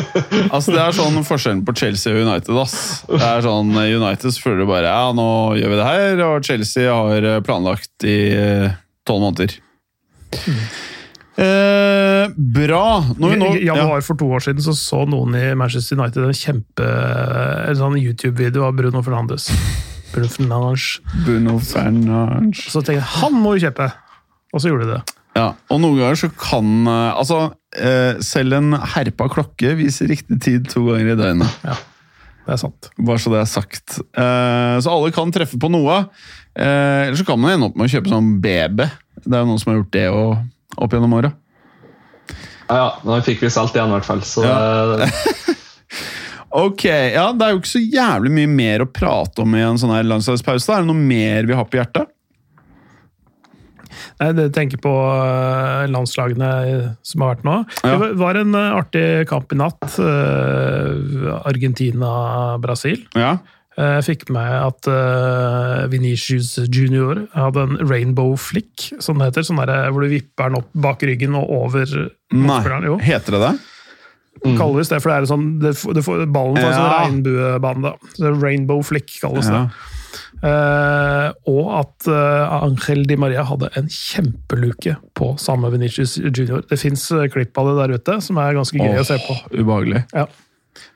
[LAUGHS] Altså, Det er sånn forskjellen på Chelsea og United. ass. Det er sånn, United så føler du bare ja, nå gjør vi det her, og Chelsea har eh, planlagt i eh, tolv måneder. Eh, bra! Når vi nå, I januar for to år siden så, så noen i Manchester United en kjempe en sånn YouTube-video av Bruno Fernandes. Bruno Fernandes. Bruno Fernandes. Så tenker jeg han må jo kjøpe! Og så gjorde de det. Ja, og noen ganger så kan eh, Altså, eh, selv en herpa klokke viser riktig tid to ganger i døgnet. Ja. Det er sant. Bare så det er sagt. Eh, så alle kan treffe på noe. Eh, Eller så kan man ende opp med å kjøpe sånn BB. Det er jo noen som har gjort det og, opp gjennom åra. Ja, ja, nå fikk vi solgt igjen, i hvert fall. Så Ja. det, [LAUGHS] Ok, ja, Det er jo ikke så jævlig mye mer å prate om i en sånn her landslagspause. Er det noe mer vi har på hjertet? Nei, det tenker på eh, landslagene som har vært nå. Ja. Det var- en eh, artig kamp i natt. eh, Argentina-Brasil. Ja. Jeg fikk med at uh, Venitius junior hadde en rainbow flick, som det heter. Sånn der, hvor du vipper den opp bak ryggen og over Nei. Jo, heter det det? kalles det, for det er sånn, det, får- det ballen får en sånn regnbuebane. rainbow flick kalles Ja. det. Eh, og at eh, Angel Di Maria hadde en kjempeluke på samme Venitius junior. Det fins klipp av det der ute som er ganske gøy å se på. Ubehagelig. Ja.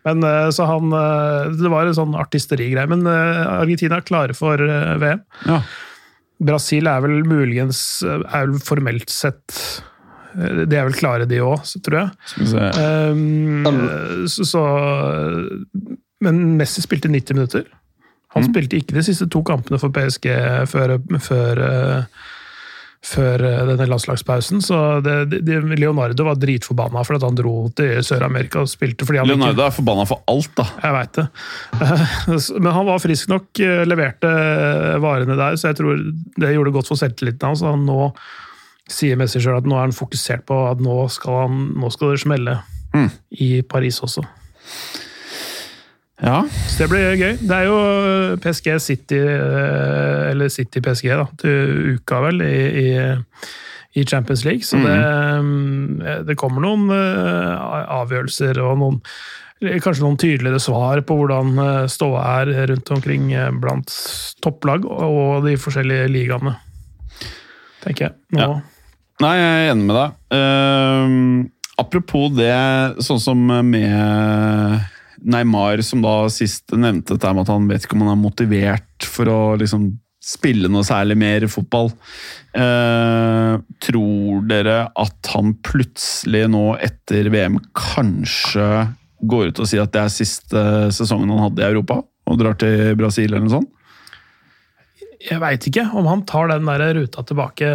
Men eh, så han eh, Det var en sånn artisterigreie. Men eh, Argentina er klare for eh, VM. Ja. Brasil er vel muligens eh, er vel formelt sett eh, De er vel klare, de òg, tror jeg. Um, eh, så, så Men Messi spilte 90 minutter. Han spilte ikke de siste to kampene for PSG før, før, eh, før eh, denne landslagspausen. Så det, det, Leonardo var dritforbanna for at han dro til Sør-Amerika og spilte fordi han ikke Leonardo er forbanna for alt, da. jeg veit det. [LAUGHS] Men han var frisk nok, eh, leverte varene der, så jeg tror det gjorde godt for selvtilliten hans. Han Nå sier Messi sjøl at nå er han fokusert på at nå skal, han, nå skal det smelle Mm. i Paris også. Ja. Så det blir gøy. Det er jo PSG City, eh, eller City PSG, da, til uka vel, i, i, i Champions League. Så det, mm, det kommer noen avgjørelser og noen Kanskje noen tydeligere svar på hvordan ståa er rundt omkring blant topplag og de forskjellige ligaene. Tenker jeg. Nå. Ja. Nei, jeg er enig med deg. Uh, apropos det, sånn som med Neymar, som da sist nevnte dette med at han vet ikke om han er motivert for å liksom spille noe særlig mer fotball. Eh, tror dere at han plutselig nå etter VM kanskje går ut og sier at det er siste sesongen han hadde i Europa, og drar til Brasil eller noe sånt? Jeg veit ikke om han tar den der ruta tilbake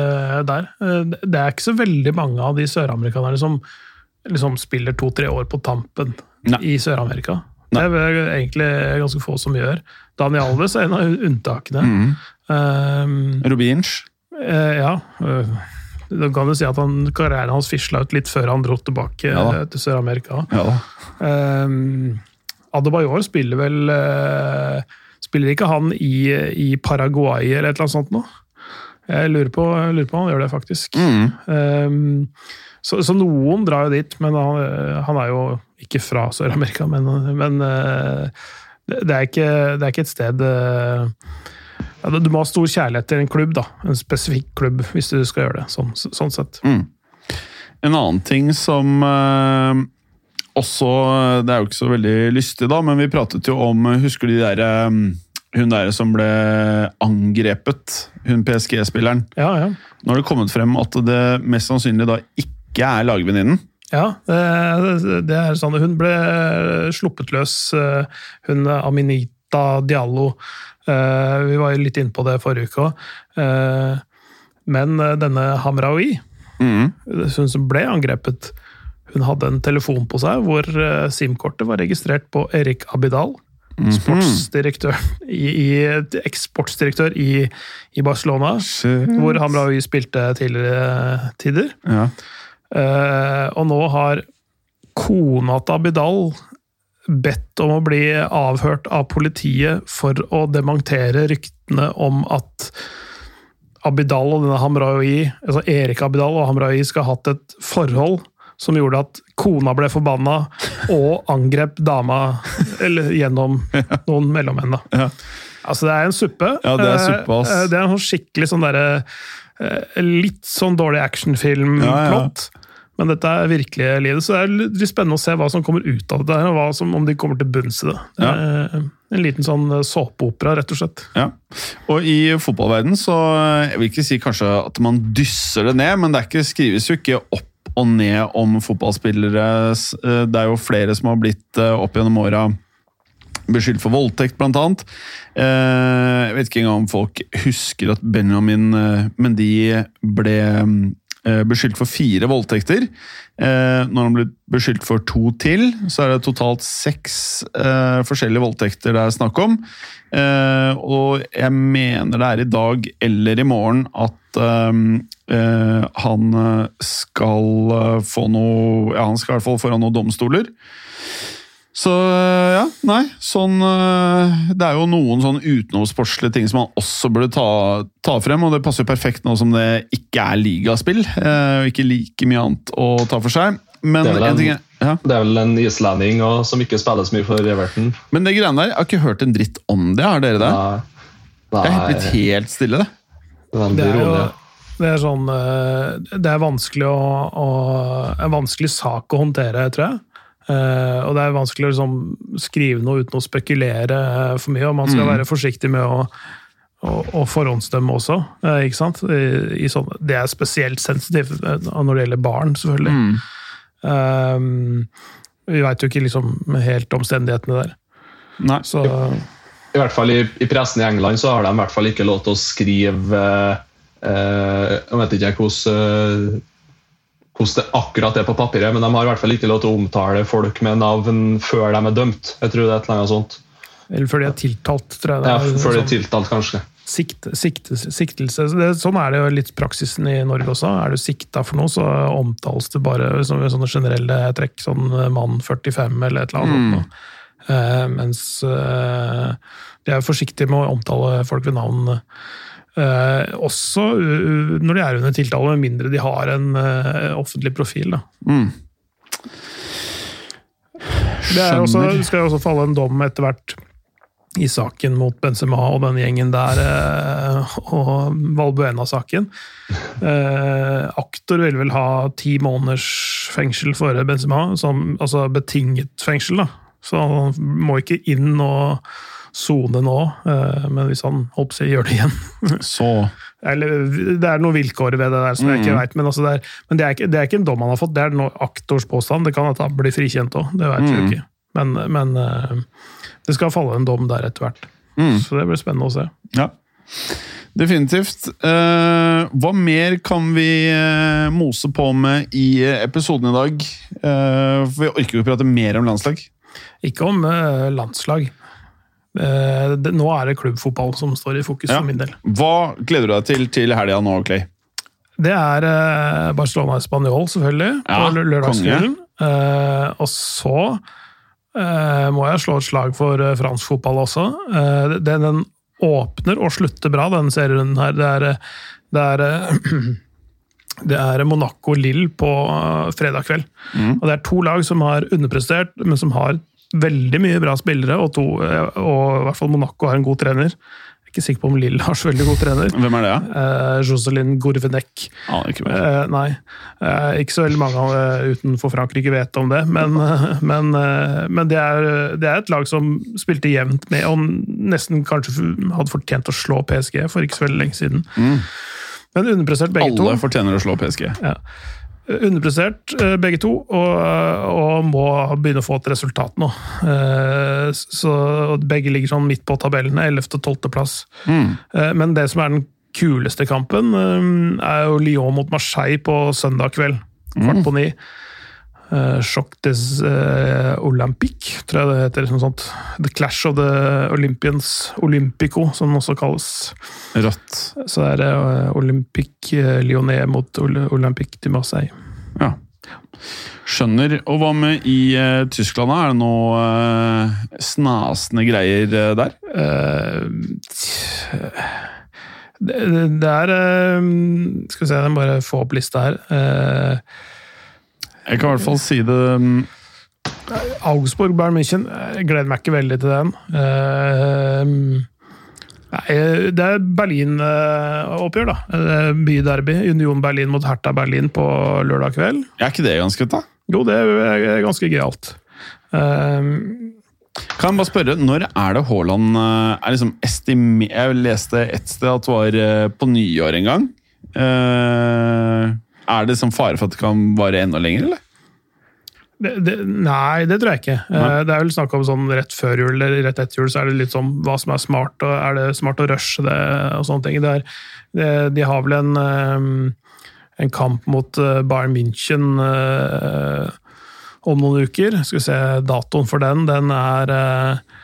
der. Eh, det er ikke så veldig mange av de søramerikanerne som liksom spiller to-tre år på tampen Nei. i Sør-Amerika. Det er egentlig ganske få som gjør. Daniel Alves er en av unntakene. Mm. Um, Rubinch? Uh, ja. Uh, da kan du si at han, karrieren hans fisla ut litt før han dro tilbake ja, til Sør-Amerika. Ja, um, Adebayor spiller vel uh, Spiller ikke han i, i, Paraguay eller et eller annet sånt nå? Jeg lurer på, jeg lurer på om han gjør det, faktisk. Mm. Um, så, så, noen drar jo dit, men han, han er jo ikke fra Sør-Amerika, men, men eh, det, er ikke, det, er ikke, et sted eh, ja, Du må ha stor kjærlighet til en klubb, da. En spesifikk klubb, hvis du skal gjøre det. Sånn, sånn sett. Mm. En annen ting som eh, også Det er jo ikke så veldig lystig, da, men vi pratet jo om Husker du de der hun der som ble angrepet, hun PSG-spilleren. Ja, ja. Nå har det kommet frem at det mest sannsynlig da ikke ikke er lagvenninnen? Ja, det er sånn. Hun ble sluppet løs, eh, hun Aminita Diallo. Eh, vi var jo litt inne på det forrige uke òg. Eh, men denne Hamraoui, mm. hun som ble angrepet, hun hadde en telefon på seg hvor SIM-kortet var registrert på Erik Abidal. -hmm. Sportsdirektør i, i, eksportsdirektør i, i Barcelona, Shit. hvor Hamraoui spilte tidligere tider. Ja. Eh, og nå har kona til Abidal bedt om å bli avhørt av politiet for å dementere ryktene om at Abidal og denne Hamraoui, altså Erik Abidal og Hamraoui skal ha hatt et forhold som gjorde at kona ble forbanna og angrep dama eller, gjennom noen mellommenn. Ja. Altså, det er en suppe. Ja, Det er suppe, ass. Eh, det er en sånn skikkelig sånn derre eh, Litt sånn dårlig actionfilm-plott. Ja, ja. Men dette er virkelige livet, så det er litt spennende å se hva som kommer ut av det. og som, Om de kommer til bunns i det. Ja. En liten sånn eh, såpeopera, rett og slett. Ja. Og i fotballverden så Jeg vil ikke si kanskje at man dysser det ned, men det ikke, skrives jo ikke opp og ned om fotballspillere. Eh, det er jo flere som har blitt eh, opp gjennom åra beskyldt for voldtekt, blant annet. Jeg vet ikke engang om folk husker at Benjamin Mendy ble Eh, beskyldt for fire voldtekter. Eh, når han blir beskyldt for to til, så er det totalt seks eh, forskjellige voldtekter det er snakk om. og jeg mener det er i dag eller i morgen at han skal få noe Ja, han skal i hvert fall foran noen domstoler. Så ja, nei. Sånn eh, Det er jo noen sånn utenomsportslige ting som man også burde ta, ta, frem, og det passer jo perfekt nå som det ikke er ligaspill, eh, og ikke like mye annet å ta for seg. Men det er, en, ting, ja. det er vel en islending som ikke spiller så mye for Everton. Men det greiene der, jeg har ikke hørt en dritt om det. Har dere det? Nei. Nei. Det er blitt helt stille, det. Det er, jo, det er sånn eh, Det er vanskelig å, å En vanskelig sak å håndtere, tror jeg. Uh, og det er vanskelig å liksom, skrive noe uten å spekulere uh, for mye, og man skal mm. være forsiktig med å, å, å forhåndsdømme også. Uh, ikke sant? I, i sånne, det er spesielt sensitivt når det gjelder barn, selvfølgelig. Mm. vi veit jo ikke liksom helt omstendighetene der. Nei. Så, I hvert fall i, i, pressen i England så har de i hvert fall ikke lov til å skrive Jeg vet ikke hvordan hvordan det akkurat er på papiret, men de har i hvert fall ikke lov til å omtale folk med navn før de er dømt. Jeg tror det er et eller annet sånt. Eller før de er tiltalt, tror jeg. ja, før de er tiltalt, kanskje. Sikt, sikt, siktelse. Det, sånn er det jo litt praksisen i Norge også. Er du sikta for noe, så omtales det bare som sånne generelle trekk. Sånn mann 45 eller et eller annet. Mm. Uh, mens uh, de er forsiktige med å omtale folk ved navn. Eh, også uh, når de er under tiltale, med mindre de har en uh, offentlig profil. Da. Mm. Det også, skal jo også falle en dom etter hvert i saken mot Benzema og den gjengen der, eh, og Valbuena-saken. Aktor vil vel ha ti måneders fengsel for Benzema, som, altså betinget fengsel. da. Så han må ikke inn og sone nå, eh, men hvis han holdt seg, gjør det igjen [LAUGHS] Så eller, Det er noen vilkår ved det der som jeg ikke vet, men, altså det, er, men det, er ikke, det er ikke en dom han har fått, det er noe aktors påstand. Det kan at han blir frikjent òg, det vet vi ikke. Men, men eh, det skal falle en dom der etter hvert. Så det blir spennende å se. Ja. Definitivt. Uh, hva mer kan vi uh, mose på med i episoden i dag? Uh, for vi orker jo ikke prate mer om landslag. Ikke om landslag. Eh, det, nå er det klubbfotball som står i fokus Ja. for min del. Hva gleder du deg til til helga nå, Clay? Det er eh, Barcelona Spanjol, selvfølgelig, Ja, på lø- lørdagskvelden. Uh, og så uh, må jeg slå et slag for uh, fransk fotball også. Det, den åpner og slutter bra, den serierunden her. Det er, det er [CLEARS THROAT] Det er Monaco-Lill på fredag kveld. Og Det er to lag som har underprestert, men som har veldig mye bra spillere. Og, to, eh, og i hvert fall Monaco har en god trener. Jeg er ikke sikker på om Lill har så veldig god trener. Hvem er det? Ja? Eh, Jocelyn Gourvenek. Ah, ikke. Eh, nei, Eh, ikke så veldig mange eh, utenfor Frankrike vet om det, men, eh, men, men det, er, det er et lag som spilte jevnt med, og nesten kanskje hadde fortjent å slå PSG for ikke så veldig lenge siden. Men underprestert begge Alle to. fortjener å slå PSG. Ja. Underprestert eh, begge to, og, og må begynne å få et resultat nå. Eh, Så begge ligger sånn midt på tabellene, 11. og 12. plass. Mm. Men det som er den kuleste kampen, eh, er jo Lyon mot Marseille på søndag kveld. Kvart på ni. Eh, Choc des uh, Olympique, tror jeg det heter. Sånn sånt. The Clash of the Olympians, Olympico, som den også kalles. Rått. Så er det eh, Olympic eh, Lyonnais mot Olympic de Marseille. Ja. Skjønner. Og hva med i uh, Tyskland? Er det noe uh, snasende greier uh, der? Eh, det, det er eh, Skal vi se, jeg må bare få opp lista her. Eh, Jeg kan i hvert fall si det mm, Augsburg, Bayern München. Jeg gleder meg ikke veldig til den. Eh, nei, det er Berlin-oppgjør, da. Eh, Byderby. Union Berlin mot Hertha Berlin på lørdag kveld. Er ikke det ganske fett, da? Jo, det er ganske gøyalt. Eh, Kan jeg bare spørre, Når er det Haaland eh, er liksom estime... Jeg leste et sted at det var eh, på nyår en gang. Eh, er det sånn fare for at det kan vare enda lenger, eller? Det, det, nei, det tror jeg ikke. Nei. Det er vel snakk om sånn rett før jul eller rett etter jul, så er det litt sånn hva som er smart. og Er det smart å rushe det og sånne ting. Det er, de har vel en, eh, en kamp mot eh, Bayern München eh, om noen uker. Skal vi se datoen for den. Den er eh, eh,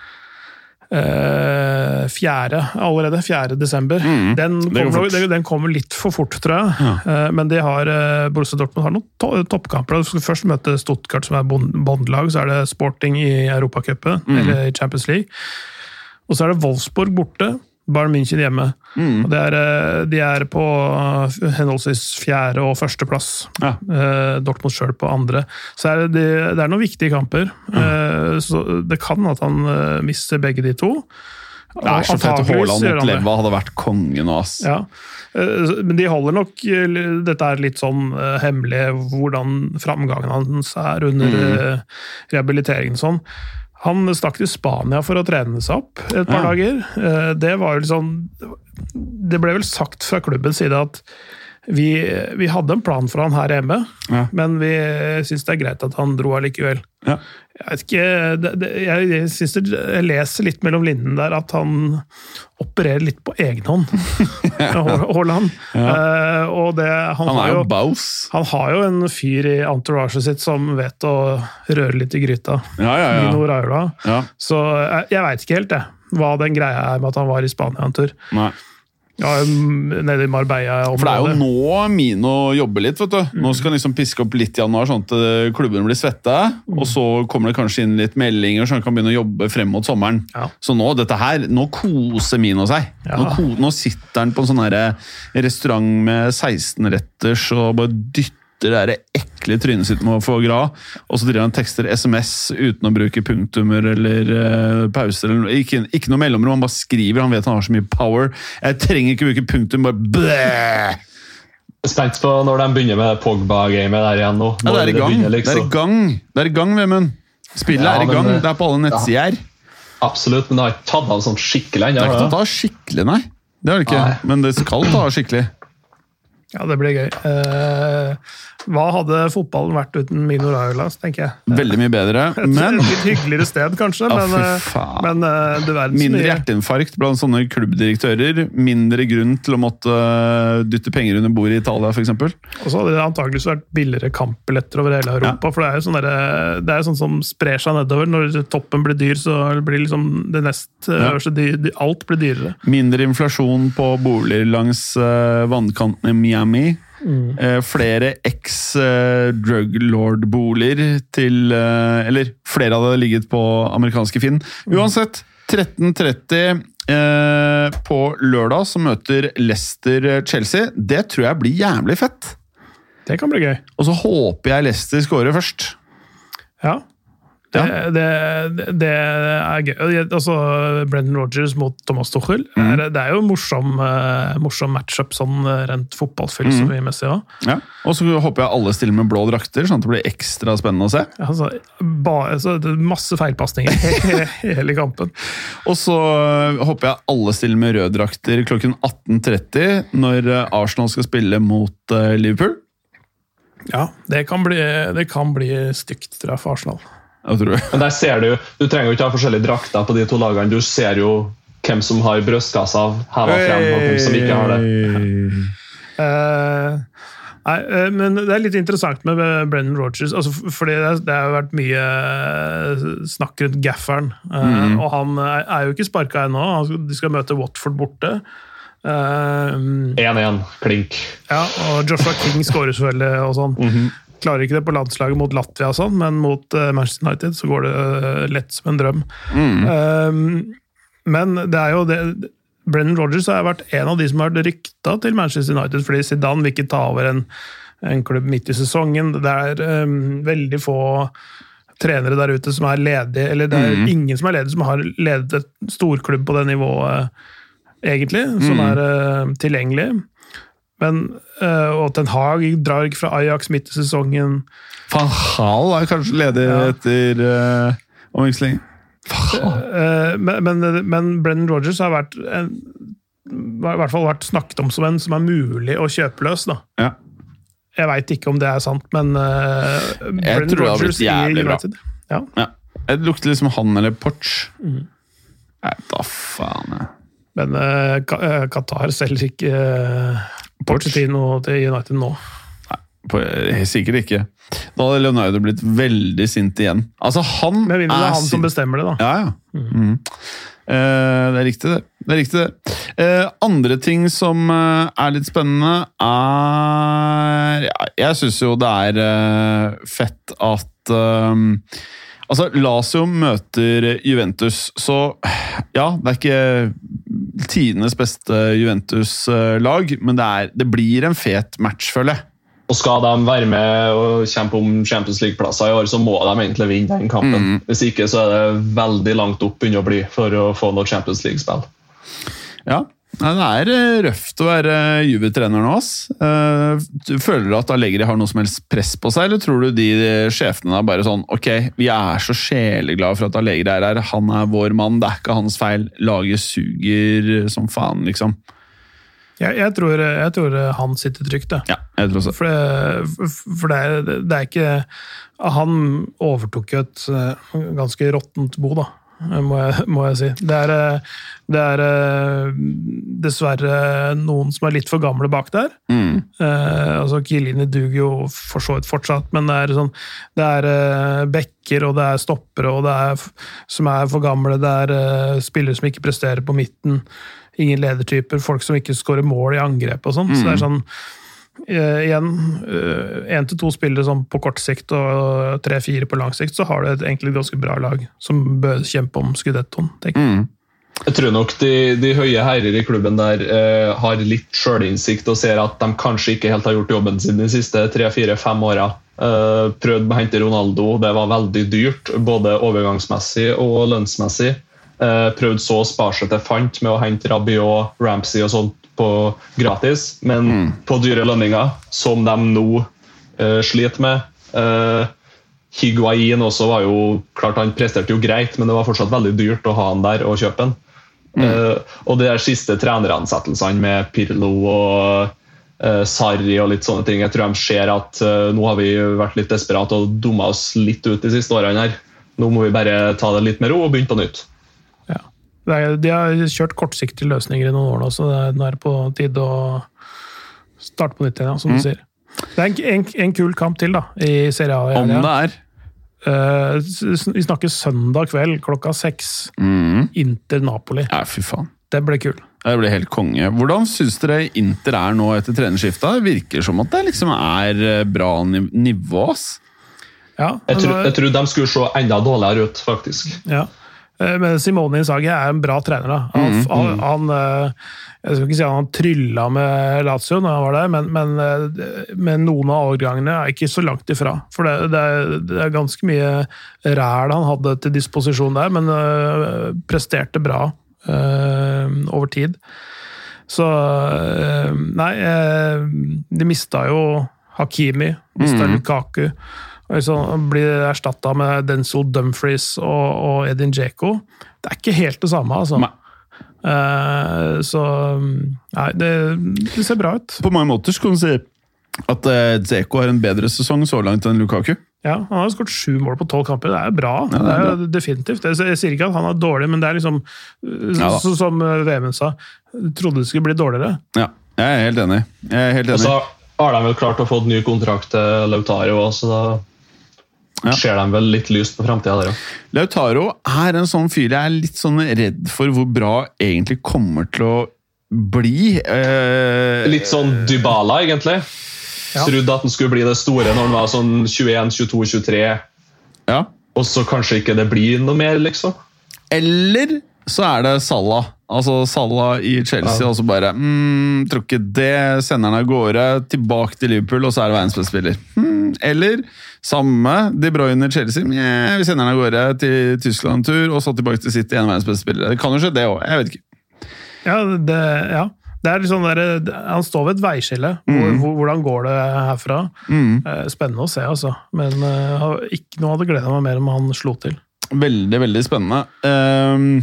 fjerde allerede. 4. desember. Mm, den, kommer, den, den kommer litt for fort, tror jeg. Eh, men de har, eh, Borussia Dortmund har noen to toppkamper. Du skal først møte Stuttgart, som er bånd- båndlag. Så er det Sporting i Europacupen, Mm. eller i Champions League. Og så er det Wolfsburg borte. Bayern München hjemme. Mm. Og det er, eh, de er på eh, henholdsvis fjerde- og førsteplass. Ja. Eh, Dortmund sjøl på andre. Så er det, det er noen viktige kamper. Eh, så det kan at han eh, mister begge de to. Det er så fett. Haaland mot. Leva hadde vært konge nå, ass. Ja, men de holder nok Dette er litt sånn hemmelig, hvordan framgangen hans er under mm. rehabiliteringen. Sånn. Han stakk til Spania for å trene seg opp et par Ja. dager. Eh, Det var jo liksom Det ble vel sagt fra klubbens side at vi, vi hadde en plan for han her hjemme, Ja. men vi syns det er greit at han dro allikevel. Ja. Jeg vet ikke, jeg, jeg, synes det, jeg leser litt mellom linjene der at han opererer litt på egen hånd, [LAUGHS] Hå- Haaland. Eh, og det, han, Han er jo, jo baus. han har jo en fyr i entouraget sitt som vet å røre litt i gryta. Ja, ja, ja. Nino Raula. Ja. Så jeg, jeg veit ikke helt, jeg, hva den greia er med at han var i Spania en tur. Nei. Ja, nede i Marbella. For det er jo nå Mino jobber litt. vet du. Nå skal han liksom piske opp litt i januar, sånn at klubben klubbene blir svette. Og så kommer det kanskje inn litt meldinger, så han kan begynne å jobbe frem mot sommeren. Ja. Så nå dette her, nå koser Mino seg. Ja. Nå, nå sitter han på en sånn restaurant med 16-retters og bare dytter det der trynet sitt med å få grad, og så driver han tekster SMS uten å bruke punktummer eller uh, pauser. Eller, ikke, ikke noe mellomrom, han bare skriver. Han vet han har så mye power. Jeg trenger ikke bruke punktum, bare blæh! Spent på når de begynner med Pogba-gamet der igjen nå. Ja, det er i gang, begynner, det er i liksom. gang, det er i gang Vemund. Spillet Ja, er i gang, det- det er på alle nettsider. Absolutt, men det har ikke tatt av sånn skikkelig Det er ikke ennå. tatt av skikkelig, nei. Det har det ikke, Nei. men det skal ta av skikkelig. Ja, det blir gøy. Eh, hva hadde fotballen vært uten Mino Raiolas, tenker jeg. Veldig mye bedre, Et litt hyggeligere sted, kanskje, Ja, men, eh, men eh, du verden så mindre hjerteinfarkt blant sånne klubbdirektører. Mindre grunn til å måtte øh, dytte penger under bordet i Italia, f.eks. Og så hadde det antakeligvis vært billigere kampbilletter over hele Europa. For det er jo sånn, det er sånn som sprer seg nedover. Når toppen blir dyr, så blir liksom det nest øverste ja. dyr, Alt blir dyrere. Mindre inflasjon på boliger langs vannkanten i Miami. Eh, flere eks-drug lord-boliger til øh, Eller flere hadde ligget på amerikanske Finn. Uansett, 13.30 eh, på lørdag så møter Leicester Chelsea. Det tror jeg blir jævlig fett. Det kan bli gøy. Og så håper jeg Leicester scorer først. Ja. Det, det, det er gøy. Altså, Brendan Rodgers mot Thomas Tuchel. Mm. er- Det er jo en morsom, eh, morsom matchup sånn eh, rent fotballfilosofimessig òg. Ja. Og så håper jeg alle stiller med blå drakter, sånn at det blir ekstra spennende å se. Altså, bare, så er masse feilpasninger [LAUGHS] i hele kampen. Og så øh, håper jeg alle stiller med røde drakter klokken 18.30 når Arsenal skal spille mot Liverpool. Ja, det kan bli, det kan bli stygt, tror jeg, for Arsenal. Men der ser Du du trenger jo ikke ha forskjellige drakter på de to lagene. Du ser jo hvem som har brystkassa heva frem, og hvem som ikke har det. Uh, nei, eh, men det er litt interessant med Brennan Rogers. Altså, fordi det, er- det har vært mye eh, snakk rundt gafferen. mm. Og han er, jo ikke sparka ennå. De skal møte Watford borte. Eh, 1-1, klink. ja, og Joshua King skårer selvfølgelig og sånn. Klarer ikke det på landslaget mot Latvia, og sånn, men mot eh, Manchester United så går det eh, lett som en drøm. Eh, men det er jo det Brennan Rogers har vært en av de som har vært rykta til Manchester United, fordi Zidane vil ikke ta over en, en klubb midt i sesongen. Det er um, veldig få trenere der ute som er ledige, eller det er ingen som er ledige som har ledet et storklubb på det nivået, egentlig, som er uh, tilgjengelig. Men, eh, og Ten Hag drar ikke fra Ajax midt i sesongen. Van Hall er kanskje ledig Ja. etter uh, omveksling. Eh, men, men, men Brennan Rogers har vært en, i hvert fall vært snakket om som en som er mulig å kjøpe løs. Da. Ja. Jeg veit ikke om det er sant, men uh, Brennan blitt i. United ja. ja. Det lukter liksom han eller Porch. Mm. Nei, da faen. jeg. Men uh, eh, Qatar selger ikke uh, Pochettino til United nå. Eh, sikkert ikke. Da hadde Leonardo blitt veldig sint igjen. Altså, han Med mindre det er han sint. som bestemmer det, da. Ja, ja. Mm. Uh, det er riktig, det. det, er riktig det. Uh, andre ting som uh, er litt spennende, er ja, Jeg syns jo det er fett at Altså, Lazio møter Juventus, så ja, det er ikke tidenes beste Juventus-lag, men det, er, det blir en fet match, føler jeg. Og skal de være med og kjempe om Champions League-plasser i år, så må de egentlig vinne den kampen. Hvis ikke så er det veldig langt opp begynner å bli for å få noe Champions League-spill. Ja, det er eh, røft å være Juve-trener nå. ass. Eh, Føler du at Allegri har noe som helst press på seg, eller tror du de sjefene er bare sånn Ok, vi er så sjeleglade for at Allegri er her, han er vår mann, det er ikke hans feil. Laget suger som faen, liksom. Jeg, jeg, tror, jeg tror han sitter trygt, jeg. Ja, jeg tror også. For, det, for det, er, det er ikke Han overtok jo et eh, ganske råttent bo, da, må jeg, må jeg si. Det er, eh, det er eh, dessverre noen som er litt for gamle bak der. Mm. Eh, altså Kilini duger jo for så vidt fortsatt, men det er sånn Det er bekker og det er stoppere, og det er som er for gamle. Det er eh, spillere som ikke presterer på midten. ingen ledertyper, folk som ikke skårer mål i angrep og sånn. Så det er sånn eh, igjen én til to spillere sånn på kort sikt og tre-fire på lang sikt, så har du et egentlig ganske bra lag som bør kjempe om skudettoen. tenker jeg. Jeg tror nok de, de høye herrer i klubben der uh, har litt sjølinnsikt og ser at de kanskje ikke helt har gjort jobben sin de siste tre-fire-fem åra. Uh, prøvd å hente Ronaldo, det var veldig dyrt, både overgangsmessig og lønnsmessig. Uh, prøvd så å spare seg til fant med å hente Rabiot, Ramsey og sånt på gratis, men på dyre lønninger, som de nå uh, sliter med. Uh, Higuain også var jo klart Han presterte jo greit, men det var fortsatt veldig dyrt å ha han der og kjøpe han. Eh, og de der siste treneransettelsene med Pirlo og uh, Sarri og litt sånne ting, jeg tror de ser at uh, nå har vi vært litt desperate og dumma oss litt ut de siste årene her. Nå må vi bare ta det litt med ro og begynne på nytt. Er, de har kjørt kortsiktige løsninger i noen år nå, så det er, nå er det på tide å starte på nytt igjen, ja, som du sier. Det er en, en, en kul kamp til da, i Serie A. Om det er. Uh, vi snakker søndag kveld klokka seks. Inter Napoli. Ja, fy faen. Det ble kul. Det blir helt konge. Hvordan syns dere Inter er nå etter trenerskiftet? Det virker som at det liksom er eh, bra niv- nivå, ass. Ja, Jeg, tror, jeg tror de skulle se enda dårligere ut, faktisk. ja. Eh, Men Simone Inzaghi er en bra trener. da. Han, han, han eh, Jeg skal ikke si han trylla med Lazio når han var der, men, men, eh, men noen av overgangene er ikke så langt ifra. For det, det, er, det er ganske mye ræl han hadde til disposisjon der, men øh, presterte bra øh, over tid. Så øh, Nei, de mista jo Hakimi, mista Lukaku. Og liksom, blir erstatta med Denzil Dumfries og, og Edin Dzeko. Det er ikke helt det samme, altså. Nei. Uh, så Nei, det, det ser bra ut. På mange måter skulle kan du si at eh, Dzeko har en bedre sesong så langt enn Lukaku. Ja, Han har skåret sju mål på tolv kamper. Det er bra. Ja, det det er er jo definitivt. Jeg jeg sier ikke at han er dårlig, men det er liksom Ja så, Som Vemund sa, trodde det skulle bli dårligere. Ja, jeg er helt enig. Jeg er helt enig. Og så har de vel klart å få ny kontrakt til Lautaro òg, så da Ja. ser de vel litt lyst på framtida der òg. Lautaro er en sånn fyr jeg er litt sånn redd for hvor bra egentlig kommer til å bli. Eh, Litt sånn Dybala, egentlig. Ja. Trodde at han skulle bli det store når han var sånn 21, 22, 23, Ja. og så kanskje ikke det blir noe mer, liksom. Eller så er det Salah. Altså Salah i Chelsea, og så bare mm, Tror ikke det. Sender han av gårde, tilbake til Liverpool, og så er det verdens beste spiller. Hmm, eller samme De Bruyne i Chelsea. Mjau, vi sender han av gårde til Tyskland en tur, og så tilbake til City, en verdens beste spiller. Det kan jo skje, det òg. Jeg vet ikke. Ja, det, ja. det er liksom der, Han står ved et veiskille. Hvor, mm. hvordan går det herfra? Mm. Spennende å se, altså. Men eh, ikke noe hadde gleda meg mer om han slo til. Veldig, veldig spennende. Ehm,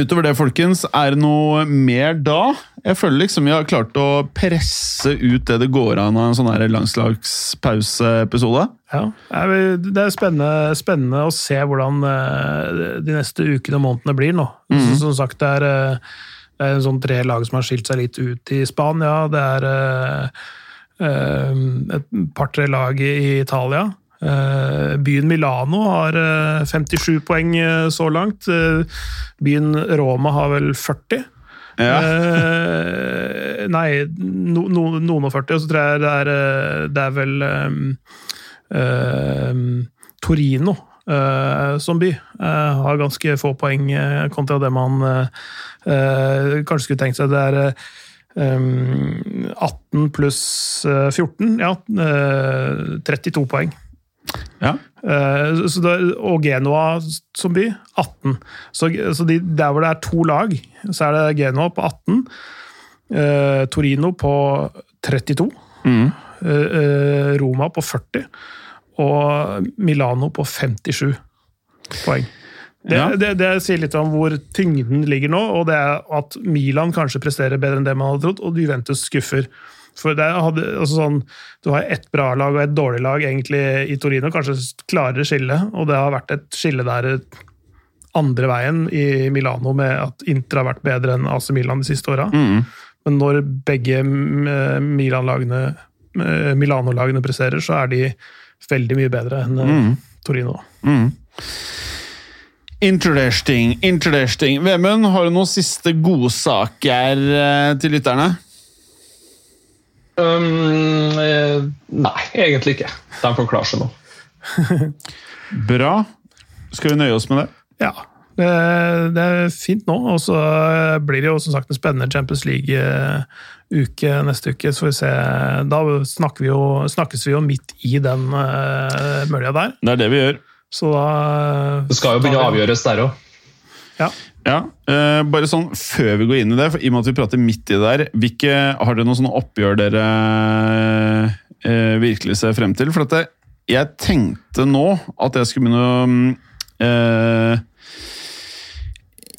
utover det, folkens, er det noe mer da? Jeg føler liksom vi har klart å presse ut det det går an av en sånn her landslagspauseepisode. Ja, Det er spennende, spennende å se hvordan eh, de neste ukene og månedene blir nå. Så, som sagt, det er, eh, det er en sånn tre lag som har skilt seg litt ut i Spania. Det er eh, et par-tre lag i Italia. Eh, Byen Milano har eh, 57 poeng eh, så langt. Eh, Byen Roma har vel 40. Ja. Eh, nei, no, no, noen og 40, og så tror jeg det er, eh, det er vel um, uh, Torino uh, som by. uh, har ganske få poeng eh, kontra det man eh, eh, kanskje skulle tenkt seg. Det er eh, ehm, 18 pluss eh, 14, ja. eh, 32 poeng. Ja. Eh, så det, og Genoa som by 18. Så, så de, der hvor det er to lag, så er det Genoa på 18. eh, Torino på 32. Mm. eh, eh, Roma på 40. Og Milano på 57 poeng. Det, Ja. det, det sier litt om hvor tyngden ligger nå, og det er at Milan kanskje presterer bedre enn det man hadde trodd, og Juventus skuffer. For det hadde, altså sånn, Du har ett bra lag og et dårlig lag egentlig i Torino, kanskje klarere skille, og det har vært et skille der andre veien i Milano med at Inter har vært bedre enn AC Milan de siste åra. Mm. Men når begge mm, Milan-lagene eh, Milano-lagene presserer, så er de veldig mye bedre enn mm. Torino. Mm. Interesting, interesting. Vemund, har du noen siste godsaker eh, til lytterne? Um, eh, nei, egentlig ikke. De får klare seg nå. [LAUGHS] Bra. Skal vi nøye oss med det? Ja, det, det er fint nå. Og så blir det jo som sagt en spennende Champions League-uke neste uke. Så får vi se. Da snakker vi jo, snakkes vi jo midt i den uh, mølja der. Det er det vi gjør. Så da Det skal jo begynne å avgjøres der òg. Ja. Ja, eh, bare sånn Før vi går inn i det, for i og med at vi prater midt i det der, hvilke, har dere noen sånne oppgjør dere eh, virkelig ser frem til? For at det, jeg tenkte nå at jeg skulle begynne å mm, eh,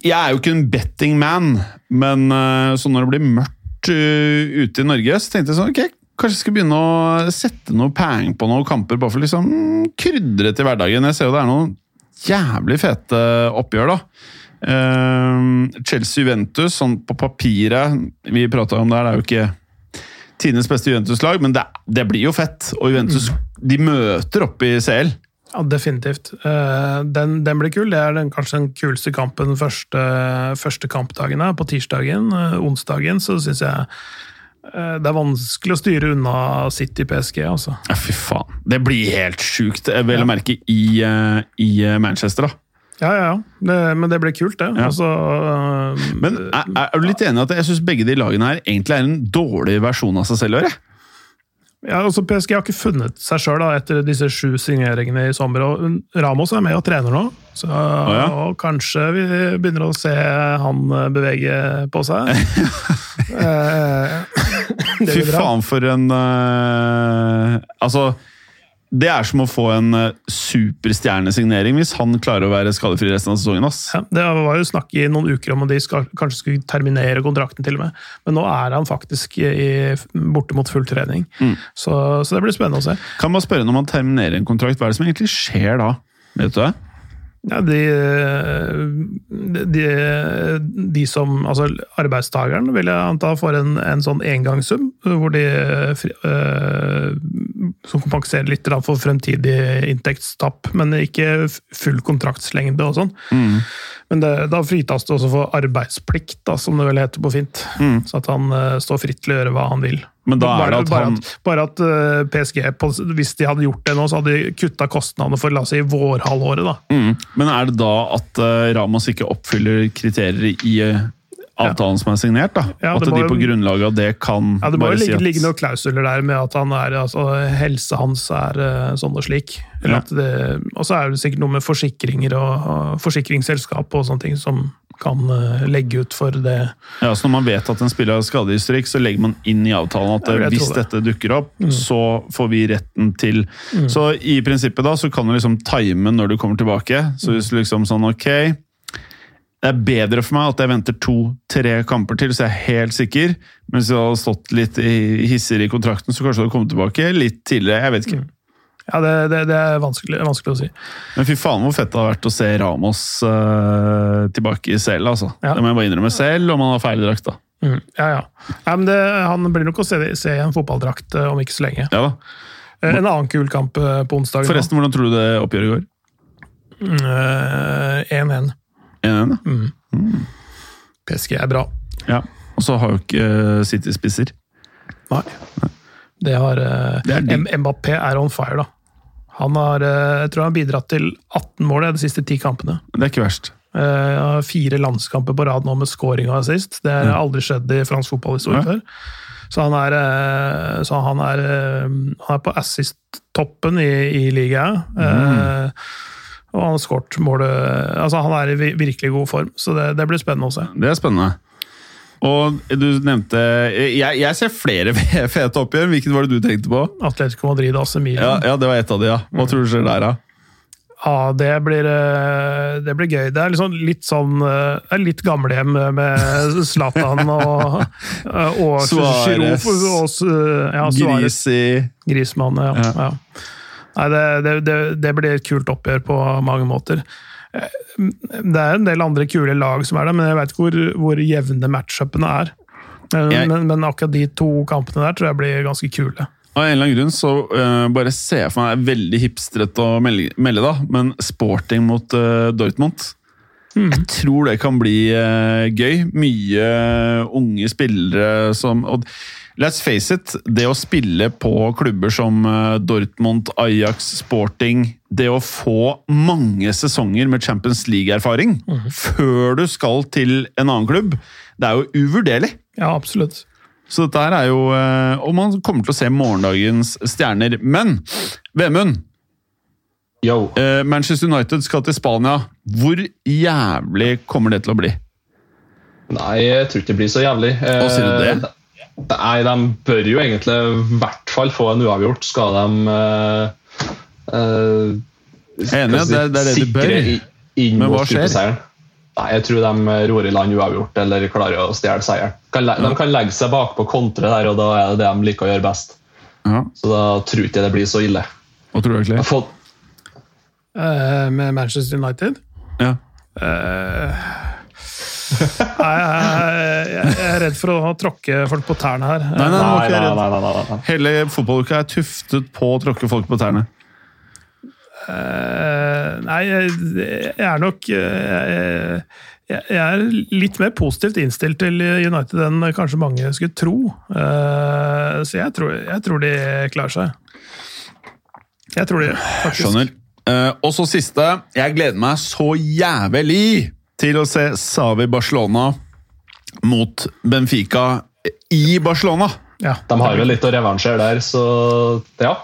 Jeg er jo ikke en betting man, men eh, så når det blir mørkt uh, ute i Norge, så tenkte jeg sånn ok, Kanskje jeg skal begynne å sette noe peng på noen kamper, bare for liksom mm, krydre til hverdagen. Jeg ser jo det er noen jævlig fete oppgjør, da. Uh, Chelsea-Juventus, sånn på papiret Vi prata om det her, det er jo ikke tidenes beste Juventus-lag, men det, det, blir jo fett. Og Juventus de møter opp i CL. Ja, definitivt. Uh, den, den, blir kul. Det er den, kanskje den kuleste kampen første, første er På tirsdagen, uh, onsdagen, så syns jeg uh, det er vanskelig å styre unna City PSG, altså. Ja, fy faen. Det blir helt sjukt. Vel å merke i, i Manchester, da. Ja, ja, ja. Det, men det ble kult, det. Ja. Altså, uh, men er, er, du litt enig i at jeg syns begge de lagene her egentlig er en dårlig versjon av seg selv? Eller? Ja, altså PSG har ikke funnet seg sjøl etter disse sju signeringene i sommer. og Ramos er med og trener nå, så oh, ja. og kanskje vi begynner å se han bevege på seg. [LAUGHS] eh, Fy faen, for en uh, Altså det er som å få en eh, superstjernesignering hvis han klarer å være skadefri resten av sesongen. Ass. Ja, det var jo snakk i noen uker om at de skal, kanskje skulle terminere kontrakten, til og med. Men nå er han faktisk i, borte mot full trening. Mm. Så, så, det blir spennende å se. Kan man spørre når man terminerer en kontrakt, hva er det som egentlig skjer da? Vet du det? Ja, de, de, de, som Altså arbeidstakeren vil jeg anta får en, en sånn engangssum, hvor de øh, Som kompenserer litt for fremtidig inntektstapp, men ikke full kontraktslengde og sånn. Mm. Men det, da fritas det også for arbeidsplikt, da, som det vel heter på fint. Mm. Så at han uh, står fritt til å gjøre hva han vil. Men da er det at bare, han... at, bare at uh, PSG, hvis de hadde gjort det nå, så hadde de kutta kostnadene for la oss si vårhalvåret. da. Mm. Men er det da at Ramas ikke oppfyller kriterier i avtalen som er signert. da. Ja, at de på grunnlag av det kan ja, Det må jo ligge, ligge noen klausuler der med at han er, altså, helsa hans er uh, sånn og slik. Ja. og så er det sikkert noe med forsikringer og, og forsikringsselskap og sånne ting som kan uh, legge ut for det. Ja, så Når man vet at en spiller har skadehistorikk, så legger man inn i avtalen at det, hvis det. dette dukker opp, mm. så får vi retten til mm. Så i prinsippet da, så kan du liksom time når du kommer tilbake. Så hvis liksom sånn ok det er bedre for meg at jeg venter to-tre kamper til, så jeg er helt sikker. Men hvis jeg hadde stått litt i hisser i kontrakten, så kanskje det hadde kommet tilbake litt tidligere. Jeg vet ikke. Ja, det, det, det er vanskelig, vanskelig, å si. Men fy faen hvor fett det har vært å se Ramos uh, tilbake i selv, altså. Ja. Det må jeg bare innrømme selv, om han har feil drakt, da. Mm, ja, ja. ja men han blir nok å se, se en fotballdrakt uh, om ikke så lenge. Ja da. Uh, en annen kul kamp på onsdag. Forresten, hvordan tror du det oppgjøret går? 1-1. 1-1, mm. mm. PSG er bra. Ja, Og så har jo ikke eh, City spisser. Nei. Det har uh, det er Mbappé er on fire, da. Han har, uh, jeg tror han har bidratt til 18 mål de siste ti kampene. Det er ikke verst. Uh, fire landskamper på rad nå med scoring og assist. Det har aldri skjedd i fransk fotballhistorie ja. før. Så han er, så han er, han er på assist-toppen i, i ligaen. Mm. Og han skåret målet Altså, han er i virkelig god form, så det, det blir spennende å se. Det er spennende. Og du nevnte Jeg, jeg ser flere [LAUGHS] fete oppgjør. Hvilket var det du tenkte på? Atletico Madrid AC Milan. Ja, ja, det var ett av de, ja. Hva mm. tror du skjer der, da? Ja, det blir, eh, det blir gøy. Det er liksom litt sånn Det er litt gamlehjem med [LAUGHS] Zlatan og, og Suárez. Ja, Grisi. Grismann, ja. ja. Nei, det, det, det, blir et kult oppgjør på mange måter. Det er en del andre kule lag som er der, men jeg vet ikke hvor, hvor jevne matchupene er. Jeg, men, men, akkurat de to kampene der tror jeg blir ganske kule. Av en eller annen grunn så uh, bare ser jeg for meg veldig hipstrete å melde, melde, da, men sporting mot uh, Dortmund Jeg tror det kan bli uh, gøy. Mye unge spillere som og Let's face it, det å spille på klubber som eh, Dortmund, Ajax, Sporting Det å få mange sesonger med Champions League-erfaring før du skal til en annen klubb, det er jo uvurderlig. Ja, absolutt. Så dette her er jo eh, Og man kommer til å se morgendagens stjerner. Men Vemund, Eh, Manchester United skal til Spania. Hvor jævlig kommer det til å bli? Nei, jeg tror ikke det blir så jævlig. Hva sier du det? Eh, Nei, de bør jo egentlig i hvert fall få en uavgjort. Skal de uh, uh, Enig, si, det, det er det de bør. inn Men hva skjer? Nei, Jeg tror de ror i land uavgjort eller klarer å stjele seieren. De kan legge seg bakpå kontre der, og da er det det de liker å gjøre best. Ja, Så da tror jeg ikke det blir så ille. Hva tror du Jeg egentlig? Eh, med Manchester United. Ja. Eh, Nei, jeg, er redd for å tråkke folk på tærne her. Nei, nei, Nei, nei, nei. nei, nei, nei. Hele fotballuka er tuftet på å tråkke folk på tærne. Eh, nei, jeg, er nok jeg, jeg er litt mer positivt innstilt til United enn kanskje mange skulle tro. Eh, så jeg tror, jeg tror de klarer seg. Jeg tror de faktisk. Skjønner. Eh, og så siste. Jeg gleder meg så jævlig til å se Savi Barcelona mot Benfica i Barcelona. Ja. De har jo litt å revansjere der, så ja.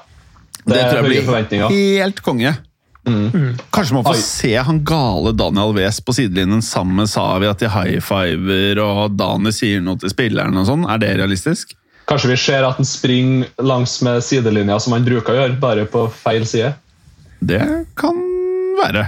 Det, Det er tror jeg blir helt konge. Kanskje man får Oi. se han gale Daniel Wes på sidelinjen sammen med Savi, at de high fiver og Dani sier noe til spilleren og sånn. Er det realistisk? Kanskje vi ser at han springer langs med sidelinja som han bruker å gjøre, bare på feil side. Det kan være.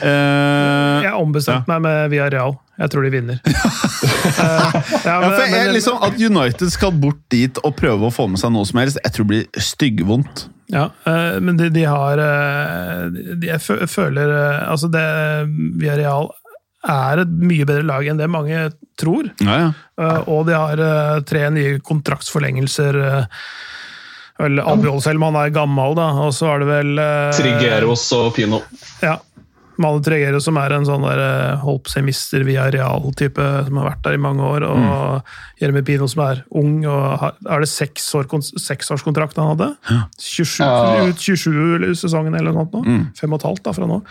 uh, [LAUGHS] Jeg ombestemte meg med Villarreal. Jeg tror de vinner. Eh, [LAUGHS] ja, Ja, men- for jeg, liksom, At United skal bort dit og prøve å få med seg noe som helst, jeg tror det blir styggvondt. Ja, uh, men de, de har eh, de, Jeg føler Altså, det Villarreal er et mye bedre lag enn det mange tror. Ja, ja. Og de har tre nye kontraktsforlengelser. eh, Vel, Albiol selv, om han er gammel, da. Og så er det vel eh, Triggeros og Pino. Ja. Male Triggeros, som er en sånn der holpsemister holdt på å si mister Villarreal-type, som har vært der i mange år. Og Jeremy Pino, som er ung. og har, Er det seks år, seksårskontrakt han hadde? 27, Ja. Ut 27-sesongen eller noe sånt nå. Fem og et halvt da, fra nå.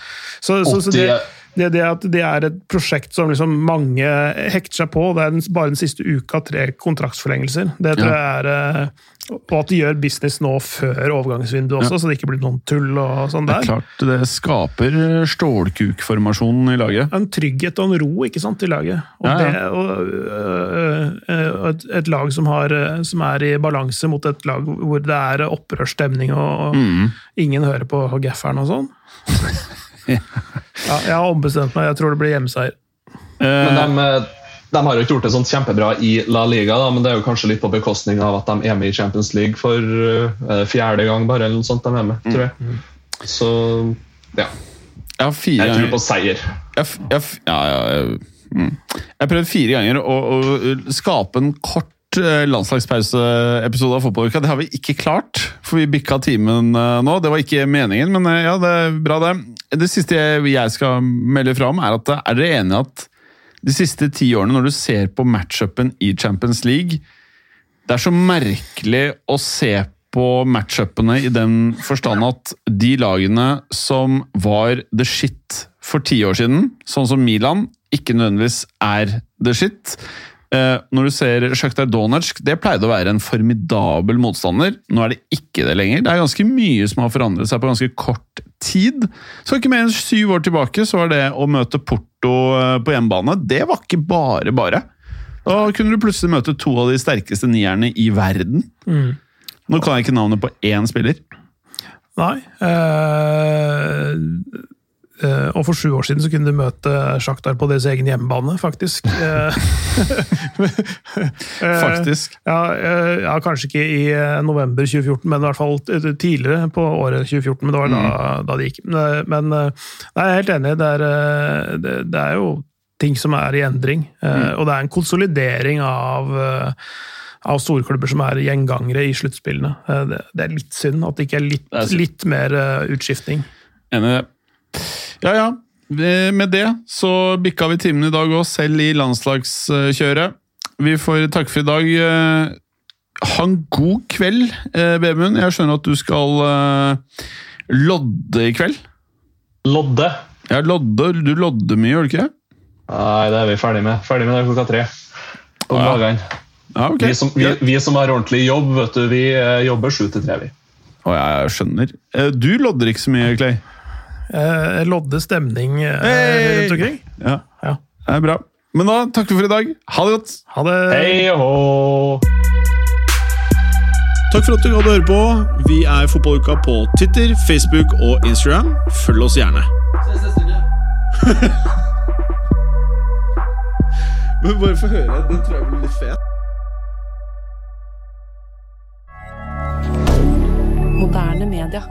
Så, så, så det, 80 det, det at det er et prosjekt som liksom mange hekter seg på. Det er den, bare den siste uka tre kontraktsforlengelser. Det tror jeg er eh, Og at de gjør business nå før overgangsvinduet også, så det ikke blir noen tull og sånn der. Det er klart det skaper stålkukformasjonen i laget. en trygghet og en ro ikke sant, i laget. Og, Ja, ja. Det, og øh, øh, et, et lag som, har, som er i balanse mot et lag hvor det er opprørsstemning og, og Mm. ingen hører på gafferen og sånn. [LAUGHS] ja, jeg har ombestemt meg. Jeg tror det blir hjemmeseier. Men Eh, de, eh, de har jo ikke gjort det sånn kjempebra i La Liga, da, men det er jo kanskje litt på bekostning av at de er med i Champions League for uh, fjerde gang, bare, eller noe sånt de er med, tror jeg. Så ja, jeg har fire jeg tror på seier. jeg, f- jeg, f- ja, ja, jeg, mm. jeg prøvde fire ganger å, å skape en kort landslagspauseepisode av fotballuka. Det har vi ikke klart, for vi bikka timen eh, nå. Det var ikke meningen, men eh, ja, det er bra, det. Det siste jeg, skal melde fra om, er at eh, er dere enige at de siste ti årene, når du ser på matchupen i Champions League Det er så merkelig å se på matchupene i den forstand at de lagene som var the shit for ti år siden, sånn som Milan, ikke nødvendigvis er the shit. Eh, når du ser Sjaktar Donetsk, det pleide å være en formidabel motstander. Nå er det ikke det lenger. Det er ganske mye som har forandret seg på ganske kort tid. Så ikke mer enn syv år tilbake så var det å møte Porto eh, på hjemmebane, det var ikke bare bare. Da kunne du plutselig møte to av de sterkeste nierne i verden. Nå kan jeg ikke navnet på én spiller. Nei. eh, og for sju år siden så kunne du møte Sjaktar på deres egen hjemmebane, faktisk. [LAUGHS] Eh, [LAUGHS] eh, Faktisk. Ja, eh, ja, kanskje ikke i eh, november 2014, men i hvert fall tidligere på året 2014. Men det var da, da det gikk. Men, eh, eh, nei, jeg er helt enig. Det er, eh, det, det er jo ting som er i endring. Mm. Og det er en konsolidering av eh, av storklubber som er gjengangere i sluttspillene. Eh, Det, det er litt synd at det ikke er litt, litt mer eh, utskiftning. Enig i det. Ja, ja. eh, med det så bikka vi timen i dag òg, selv i landslagskjøret. Vi får takke for i dag. Eh, Ha en god kveld, eh, Vemund. Jeg skjønner at du skal lodde i kveld. Lodde. Ja, lodde. Du lodder mye, gjør du ikke det? Nei, det er vi ferdig med. Ferdig med det klokka tre. Om Ja. dagene. Ja, okay. Vi, som, vi, vi som har ordentlig jobb, vet du, vi jobber sju til tre, vi. Å, jeg skjønner. Du lodder ikke så mye, Clay. Eh, lodde stemning eh, Hey! rundt omkring. Ja. Ja. Det er bra. Men da takker vi for i dag. Ha det godt! Ha det. Hei og! Takk for at du hadde høre på. Vi er Fotballuka på Twitter, Facebook og Instagram. Følg oss gjerne. [LAUGHS] Men bare få høre. Den tror jeg blir litt fet. Moderne media.